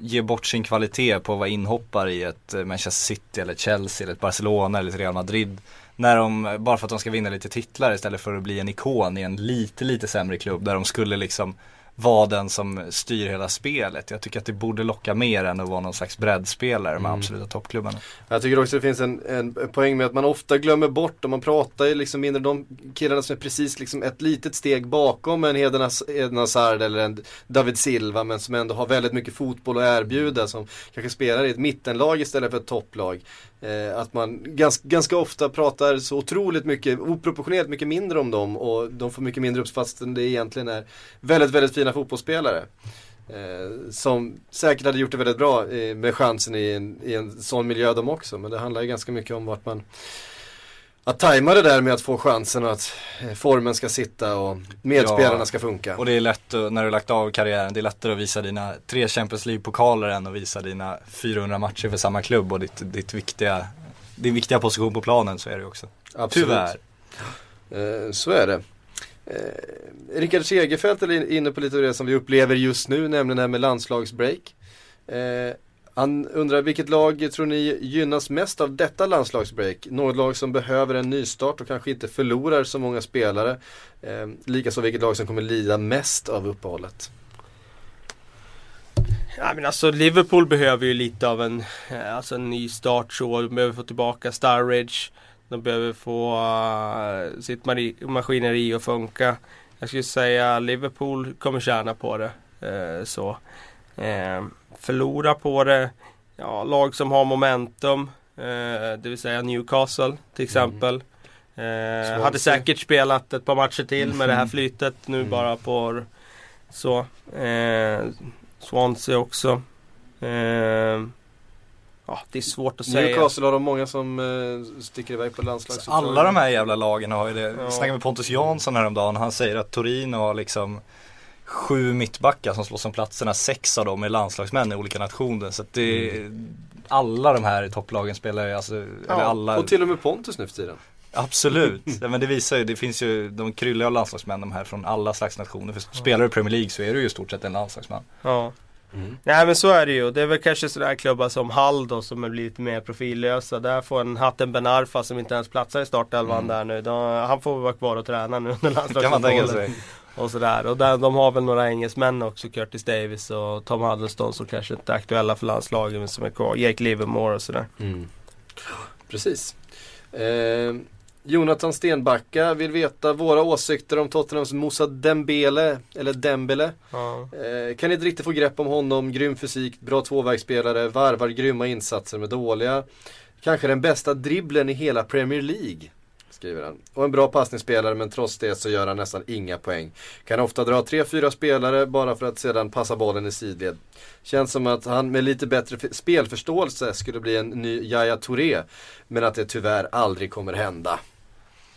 ger bort sin kvalitet på att vara inhoppare i ett eh, Manchester City eller Chelsea eller ett Barcelona eller ett Real Madrid. När de, bara för att de ska vinna lite titlar istället för att bli en ikon i en lite, lite sämre klubb där de skulle liksom vara den som styr hela spelet. Jag tycker att det borde locka mer än att vara någon slags breddspelare med absoluta toppklubbarna. Jag tycker också det finns en, en poäng med att man ofta glömmer bort och man pratar ju liksom mindre de killarna som är precis liksom ett litet steg bakom en Eden Hazard eller en David Silva men som ändå har väldigt mycket fotboll att erbjuda som kanske spelar i ett mittenlag istället för ett topplag. Eh, att man ganska, ganska ofta pratar så otroligt mycket, oproportionerligt mycket mindre om dem och de får mycket mindre uppskattning fastän det egentligen är väldigt, väldigt fina fotbollsspelare. Eh, som säkert hade gjort det väldigt bra eh, med chansen i en, i en sån miljö de också. Men det handlar ju ganska mycket om vart man att tajma det där med att få chansen och att eh, formen ska sitta och medspelarna Ja. ska funka. Och det är lätt när du lagt av karriären, det är lättare att visa dina tre Champions League-pokaler än att visa dina 400 matcher för samma klubb och ditt, ditt viktiga din viktiga position på planen så är det också. Absolut. Tyvärr. Eh, så är det. Eh, Rickard Segerfeldt är inne på lite av det som vi upplever just nu, nämligen det här med landslagsbreak. Eh, han undrar vilket lag tror ni gynnas mest av detta landslagsbreak? Något lag som behöver en nystart och kanske inte förlorar så många spelare. Eh, Likaså vilket lag som kommer lida mest av uppehållet. Ja, men alltså Liverpool behöver ju lite av en, eh, alltså en ny start så. De behöver få tillbaka Starridge. De behöver få uh, sitt maskineri att funka. Jag skulle säga Liverpool kommer tjäna på det. Uh, så. Uh, förlora på det. Ja, lag som har momentum. det vill säga Newcastle till exempel. Mm. hade säkert spelat ett par matcher till med det här flytet nu mm. bara på så. Swansea också. Eh, ja, det är svårt att säga. Newcastle har de många som eh, sticker iväg på landslagsuppdrag. Alla de här jävla lagen har ju det. Ja. Jag snackade med Pontus Jansson häromdagen. Han säger att Torino har liksom sju mittbackar som slåss om platserna. Sex av dem är landslagsmän i olika nationer. Så att det mm. alla de här topplagen spelar ju alltså, ja, eller alla. Och till och med Pontus nu för tiden. Absolut, ja, men det visar ju, det finns ju, de kryllar av landslagsmän de här från alla slags nationer. För spelar du i Premier League så är du ju i stort sett en landslagsman. Ja. Mm. Nej men så är det ju. Det är väl kanske sådana klubbar som Hall då som är lite mer profillösa. Där får en Hatten Ben Arfa som inte ens platsar i startelvan mm. där nu. De, han får vara kvar och träna nu under landslagsfotbollen. Och sådär. Och där, de har väl några engelsmän också. Curtis Davis och Tom Huddleston som kanske inte är aktuella för landslaget men som är kvar. Jake Livermore och sådär. Mm. Precis. Eh, Jonathan Stenbacka vill veta våra åsikter om Tottenhams Moussa Dembele, eller Dembele. Ja. Eh, kan inte riktigt få grepp om honom, grym fysik, bra tvåvägsspelare, varvar grymma insatser med dåliga. Kanske den bästa dribblen i hela Premier League. Skriver han. Och en bra passningsspelare men trots det så gör han nästan inga poäng. Kan ofta dra 3-4 spelare bara för att sedan passa bollen i sidled. Känns som att han med lite bättre spelförståelse skulle bli en ny Yahya Touré. Men att det tyvärr aldrig kommer hända.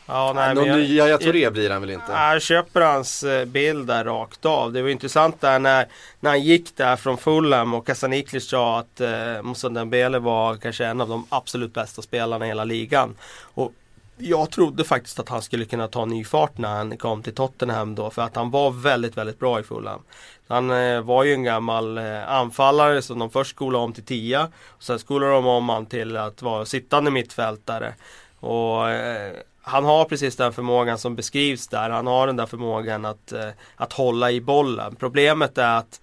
Ja, nej, Någon ny Yahya Touré blir han väl inte? Jag köper hans eh, bild där rakt av. Det var intressant där när, när han gick där från Fulham och Kasaniklis sa att eh, Moussa Dembele var kanske en av de absolut bästa spelarna i hela ligan. Och jag trodde faktiskt att han skulle kunna ta ny fart när han kom till Tottenham då för att han var väldigt, väldigt bra i Fulham. Han eh, var ju en gammal eh, anfallare som de först skolade om till tia. Och sen skolade de om han till att vara sittande mittfältare. Och eh, han har precis den förmågan som beskrivs där. Han har den där förmågan att, eh, att hålla i bollen. Problemet är att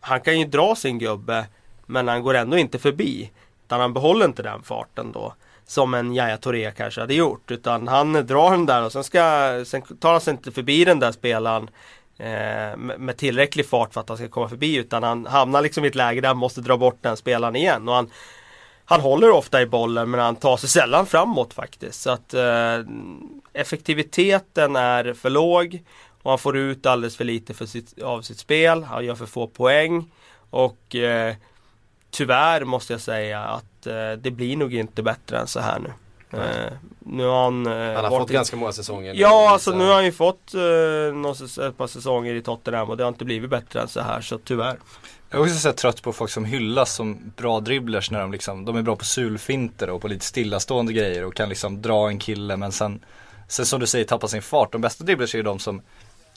han kan ju dra sin gubbe men han går ändå inte förbi. Utan han behåller inte den farten då. Som en Yahya Touré kanske hade gjort. Utan han drar den där och sen, ska, sen tar han sig inte förbi den där spelaren eh, med tillräcklig fart för att han ska komma förbi. Utan han hamnar liksom i ett läge där han måste dra bort den spelaren igen. Och han, han håller ofta i bollen men han tar sig sällan framåt faktiskt. Så att eh, effektiviteten är för låg och han får ut alldeles för lite för sitt, av sitt spel. Han gör för få poäng. Och eh, tyvärr måste jag säga att det blir nog inte bättre än så här nu. Uh, nu har han, uh, han har fått ganska många säsonger. Ja, alltså nu har han ju fått uh, ett par säsonger i Tottenham och det har inte blivit bättre än så här så tyvärr. Jag är också så trött på folk som hyllas som bra dribblers när de liksom, de är bra på sulfinter och på lite stillastående grejer och kan liksom dra en kille men sen, sen som du säger tappa sin fart. De bästa dribblers är ju de som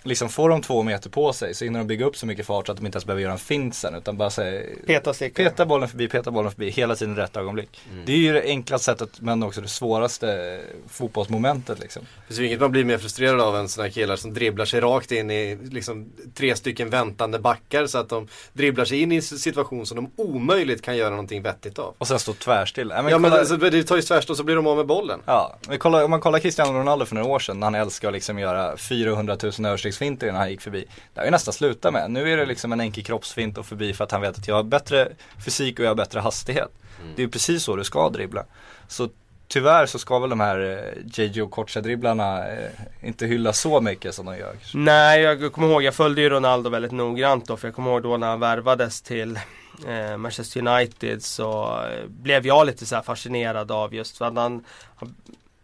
liksom får de två meter på sig så hinner de bygga upp så mycket fart så att de inte ens behöver göra en fint sen utan bara säga Peta, peta bollen förbi, peta bollen förbi hela tiden rätt ögonblick. Mm. Det är ju det enklaste sättet men också det svåraste fotbollsmomentet liksom. Det finns inget man blir mer frustrerad av än sådana här killar som dribblar sig rakt in i liksom tre stycken väntande backar så att de dribblar sig in i en situation som de omöjligt kan göra någonting vettigt av. Och sen stå tvärstill. Ja men, ja, men alltså, det tar ju tvärstå så blir de av med bollen. Ja, men kolla, om man kollar Cristiano Ronaldo för några år sedan när han älskar att liksom göra 400 000 överstegsfinter innan han gick förbi. Det har ju nästan slutat med. Nu är det liksom en enkel kroppsfint och förbi för att han vet att jag har bättre fysik och jag har bättre hastighet. Mm. Det är ju precis så du ska dribbla. Så tyvärr så ska väl de här eh, JJ och Kocha-dribblarna eh, inte hylla så mycket som de gör. Nej, jag kommer ihåg, jag följde ju Ronaldo väldigt noggrant då. För jag kommer ihåg då när han värvades till eh, Manchester United så eh, blev jag lite så fascinerad av just för att han, han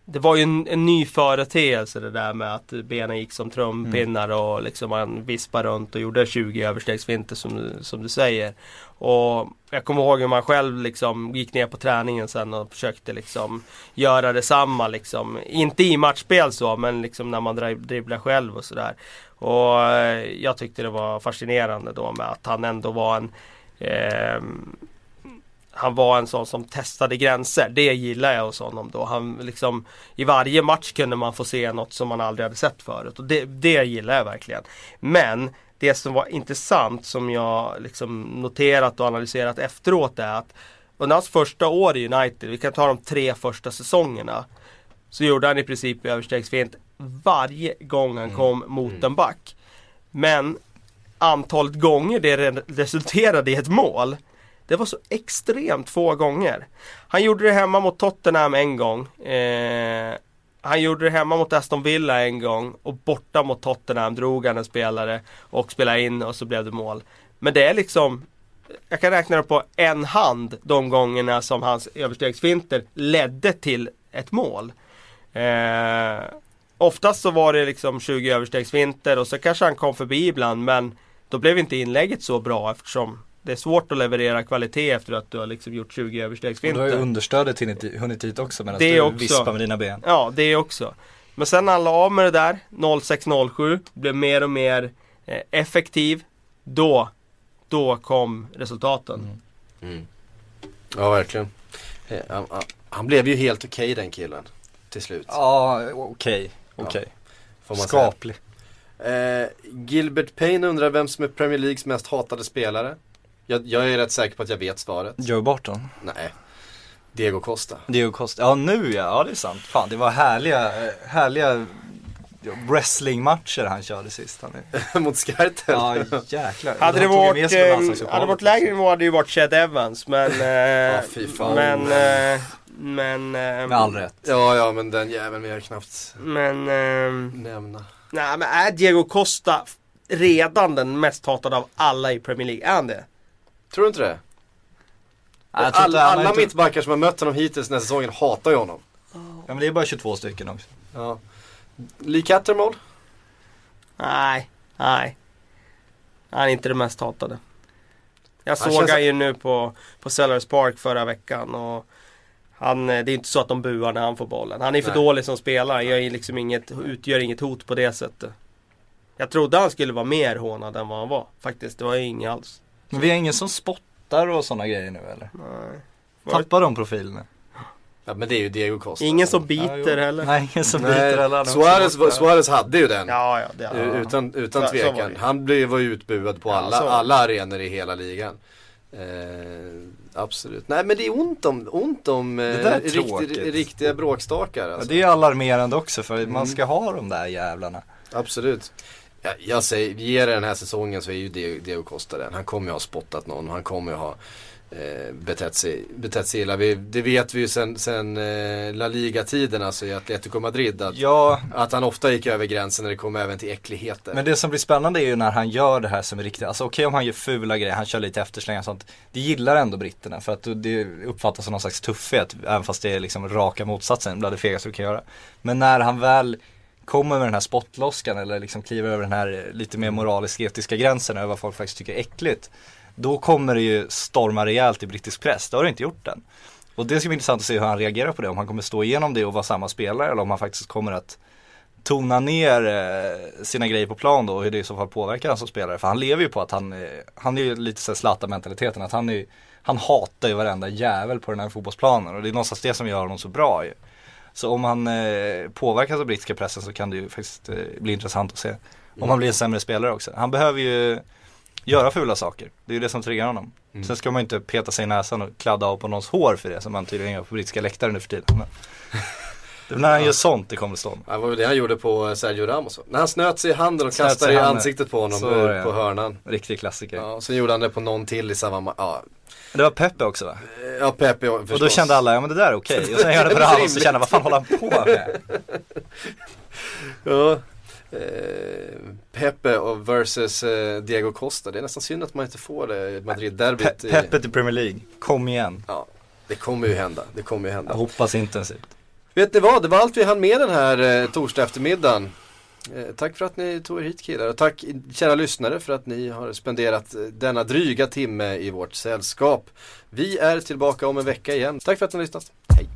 det var ju en, en ny företeelse det där med att benen gick som trumpinnar och liksom man vispade runt och gjorde 20 överstegsfinter som, som du säger. Och jag kommer ihåg hur man själv liksom gick ner på träningen sen och försökte liksom göra detsamma liksom. Inte i matchspel så men liksom när man dribblar själv och sådär. Och eh, jag tyckte det var fascinerande då med att han ändå var en eh, han var en sån som testade gränser. Det gillar jag hos honom då. Han liksom, I varje match kunde man få se något som man aldrig hade sett förut. Och det, det gillar jag verkligen. Men det som var intressant som jag liksom noterat och analyserat efteråt är att under hans första år i United, vi kan ta de tre första säsongerna. Så gjorde han i princip överstegsfint varje gång han mm. kom mot mm. en back. Men antalet gånger det resulterade i ett mål det var så extremt få gånger. Han gjorde det hemma mot Tottenham en gång. Eh, han gjorde det hemma mot Aston Villa en gång och borta mot Tottenham drog han en spelare och spelade in och så blev det mål. Men det är liksom jag kan räkna det på en hand de gångerna som hans överstegsfinter ledde till ett mål. Eh, oftast så var det liksom 20 överstegsfinter och så kanske han kom förbi ibland men då blev inte inlägget så bra eftersom det är svårt att leverera kvalitet efter att du har liksom gjort 20 överstegsfinter. Du har ju understödet hunnit dit också medan du också. vispar med dina ben. Ja, det också. Men sen när han la av med det där, 06-07, blev mer och mer eh, effektiv. Då, då kom resultaten. Mm. Mm. Ja, verkligen. Eh, han, han, blev ju helt okej okay, den killen. Till slut. Ja, okej. Okay. Okej. Okay. Ja, Skaplig. Eh, Gilbert Payne undrar vem som är Premier Leagues mest hatade spelare. Jag, jag är rätt säker på att jag vet svaret. Joe Barton? Nej. Diego Costa. Diego Costa, ja nu ja, ja det är sant. Fan det var härliga, härliga wrestlingmatcher han körde sist. Han Mot Skartel? Ja jäklar. Hade det varit, eh, hade varit lägre nivå hade det ju varit Chad Evans men... Eh, ja, fy fan. Men... Eh, men... Eh, Med all rätt. Ja, ja men den jäveln vill jag knappt men, eh, nämna. Nej men är Diego Costa redan den mest hatade av alla i Premier League? Är han det? Tror du inte det? All, alla alla inte... mittbackar som har mött honom hittills den här säsongen hatar ju honom. Ja men det är bara 22 stycken också. Ja. Lee Cattermole? Nej, nej. Han är inte det mest hatade. Jag såg känns... han ju nu på, på Sellers Park förra veckan och han, det är inte så att de buar när han får bollen. Han är för Nej. dålig som spelare. Jag liksom inget, utgör inget hot på det sättet. Jag trodde han skulle vara mer hånad än vad han var. Faktiskt, det var ju inget alls. Men vi har ingen som spottar och sådana grejer nu eller? Nej. Tappar de profilerna? Ja men det är ju Diego Costa. Ingen som biter ja, heller. Nej, ingen som biter heller. Suarez, Suarez hade ju den. Ja, ja, det, ja. Utan, utan så, tvekan. Så Han blev, var ju utbuad på alla, alla arenor i hela ligan. Eh, absolut. Nej men det är ont om, ont om eh, riktig, riktiga bråkstakar. Alltså. Ja, det är alarmerande också för mm. man ska ha de där jävlarna. Absolut. Jag, jag säger, ge det den här säsongen så är ju Diego Costa den. Han kommer ju ha spottat någon han kommer ju ha eh, betett, sig, betett sig illa. Vi, det vet vi ju sen, sen eh, La Liga-tiden alltså i Atletico Madrid. Att, ja. att han ofta gick över gränsen när det kom även till äckligheter. Men det som blir spännande är ju när han gör det här som är riktigt, alltså okej okay, om han gör fula grejer, han kör lite efterslängar och sånt. Det gillar ändå britterna för att det uppfattas som någon slags tuffhet. Även fast det är liksom raka motsatsen, bland det fegaste du kan göra. Men när han väl kommer med den här spottloskan eller liksom kliver över den här lite mer moralisk etiska gränsen över vad folk faktiskt tycker är äckligt. Då kommer det ju storma rejält i brittisk press, det har det inte gjort än. Och det ska bli intressant att se hur han reagerar på det, om han kommer stå igenom det och vara samma spelare eller om han faktiskt kommer att tona ner eh, sina grejer på plan då och hur det i så fall påverkar honom som spelare. För han lever ju på att han, eh, han är ju lite så Zlatan-mentaliteten, att han är han hatar ju varenda jävel på den här fotbollsplanen och det är någonstans det som gör honom så bra ju. Så om han eh, påverkas av brittiska pressen så kan det ju faktiskt eh, bli intressant att se. Om mm. han blir en sämre spelare också. Han behöver ju göra fula saker. Det är ju det som triggar honom. Mm. Sen ska man ju inte peta sig i näsan och kladda av på någons hår för det som man tydligen gör på brittiska läktare nu för tiden. Det är när han ja. gör sånt det kommer stå. Det var väl det han gjorde på Sergio Ramos. När han snöt sig i handen och snöt kastade i ansiktet på honom så, på hörnan. Riktig klassiker. Ja, sen gjorde han det på någon till i samma. Ja, det var Peppe också va? Ja Peppe förstås. Och då kände alla, ja men det där är okej. Okay. Och sen gör det på Ramos och kände, vad fan håller han på med? ja. Eh, Pepe och versus eh, Diego Costa. Det är nästan synd att man inte får det Madrid-derbyt. Pe Pepe till Premier League, kom igen. Ja, det kommer ju hända. Det kommer ju hända. Jag hoppas intensivt. Vet ni vad, det var allt vi hann med den här eh, torsdag eftermiddagen. Eh, tack för att ni tog er hit killar och tack kära lyssnare för att ni har spenderat eh, denna dryga timme i vårt sällskap. Vi är tillbaka om en vecka igen. Tack för att ni har lyssnat. Hej!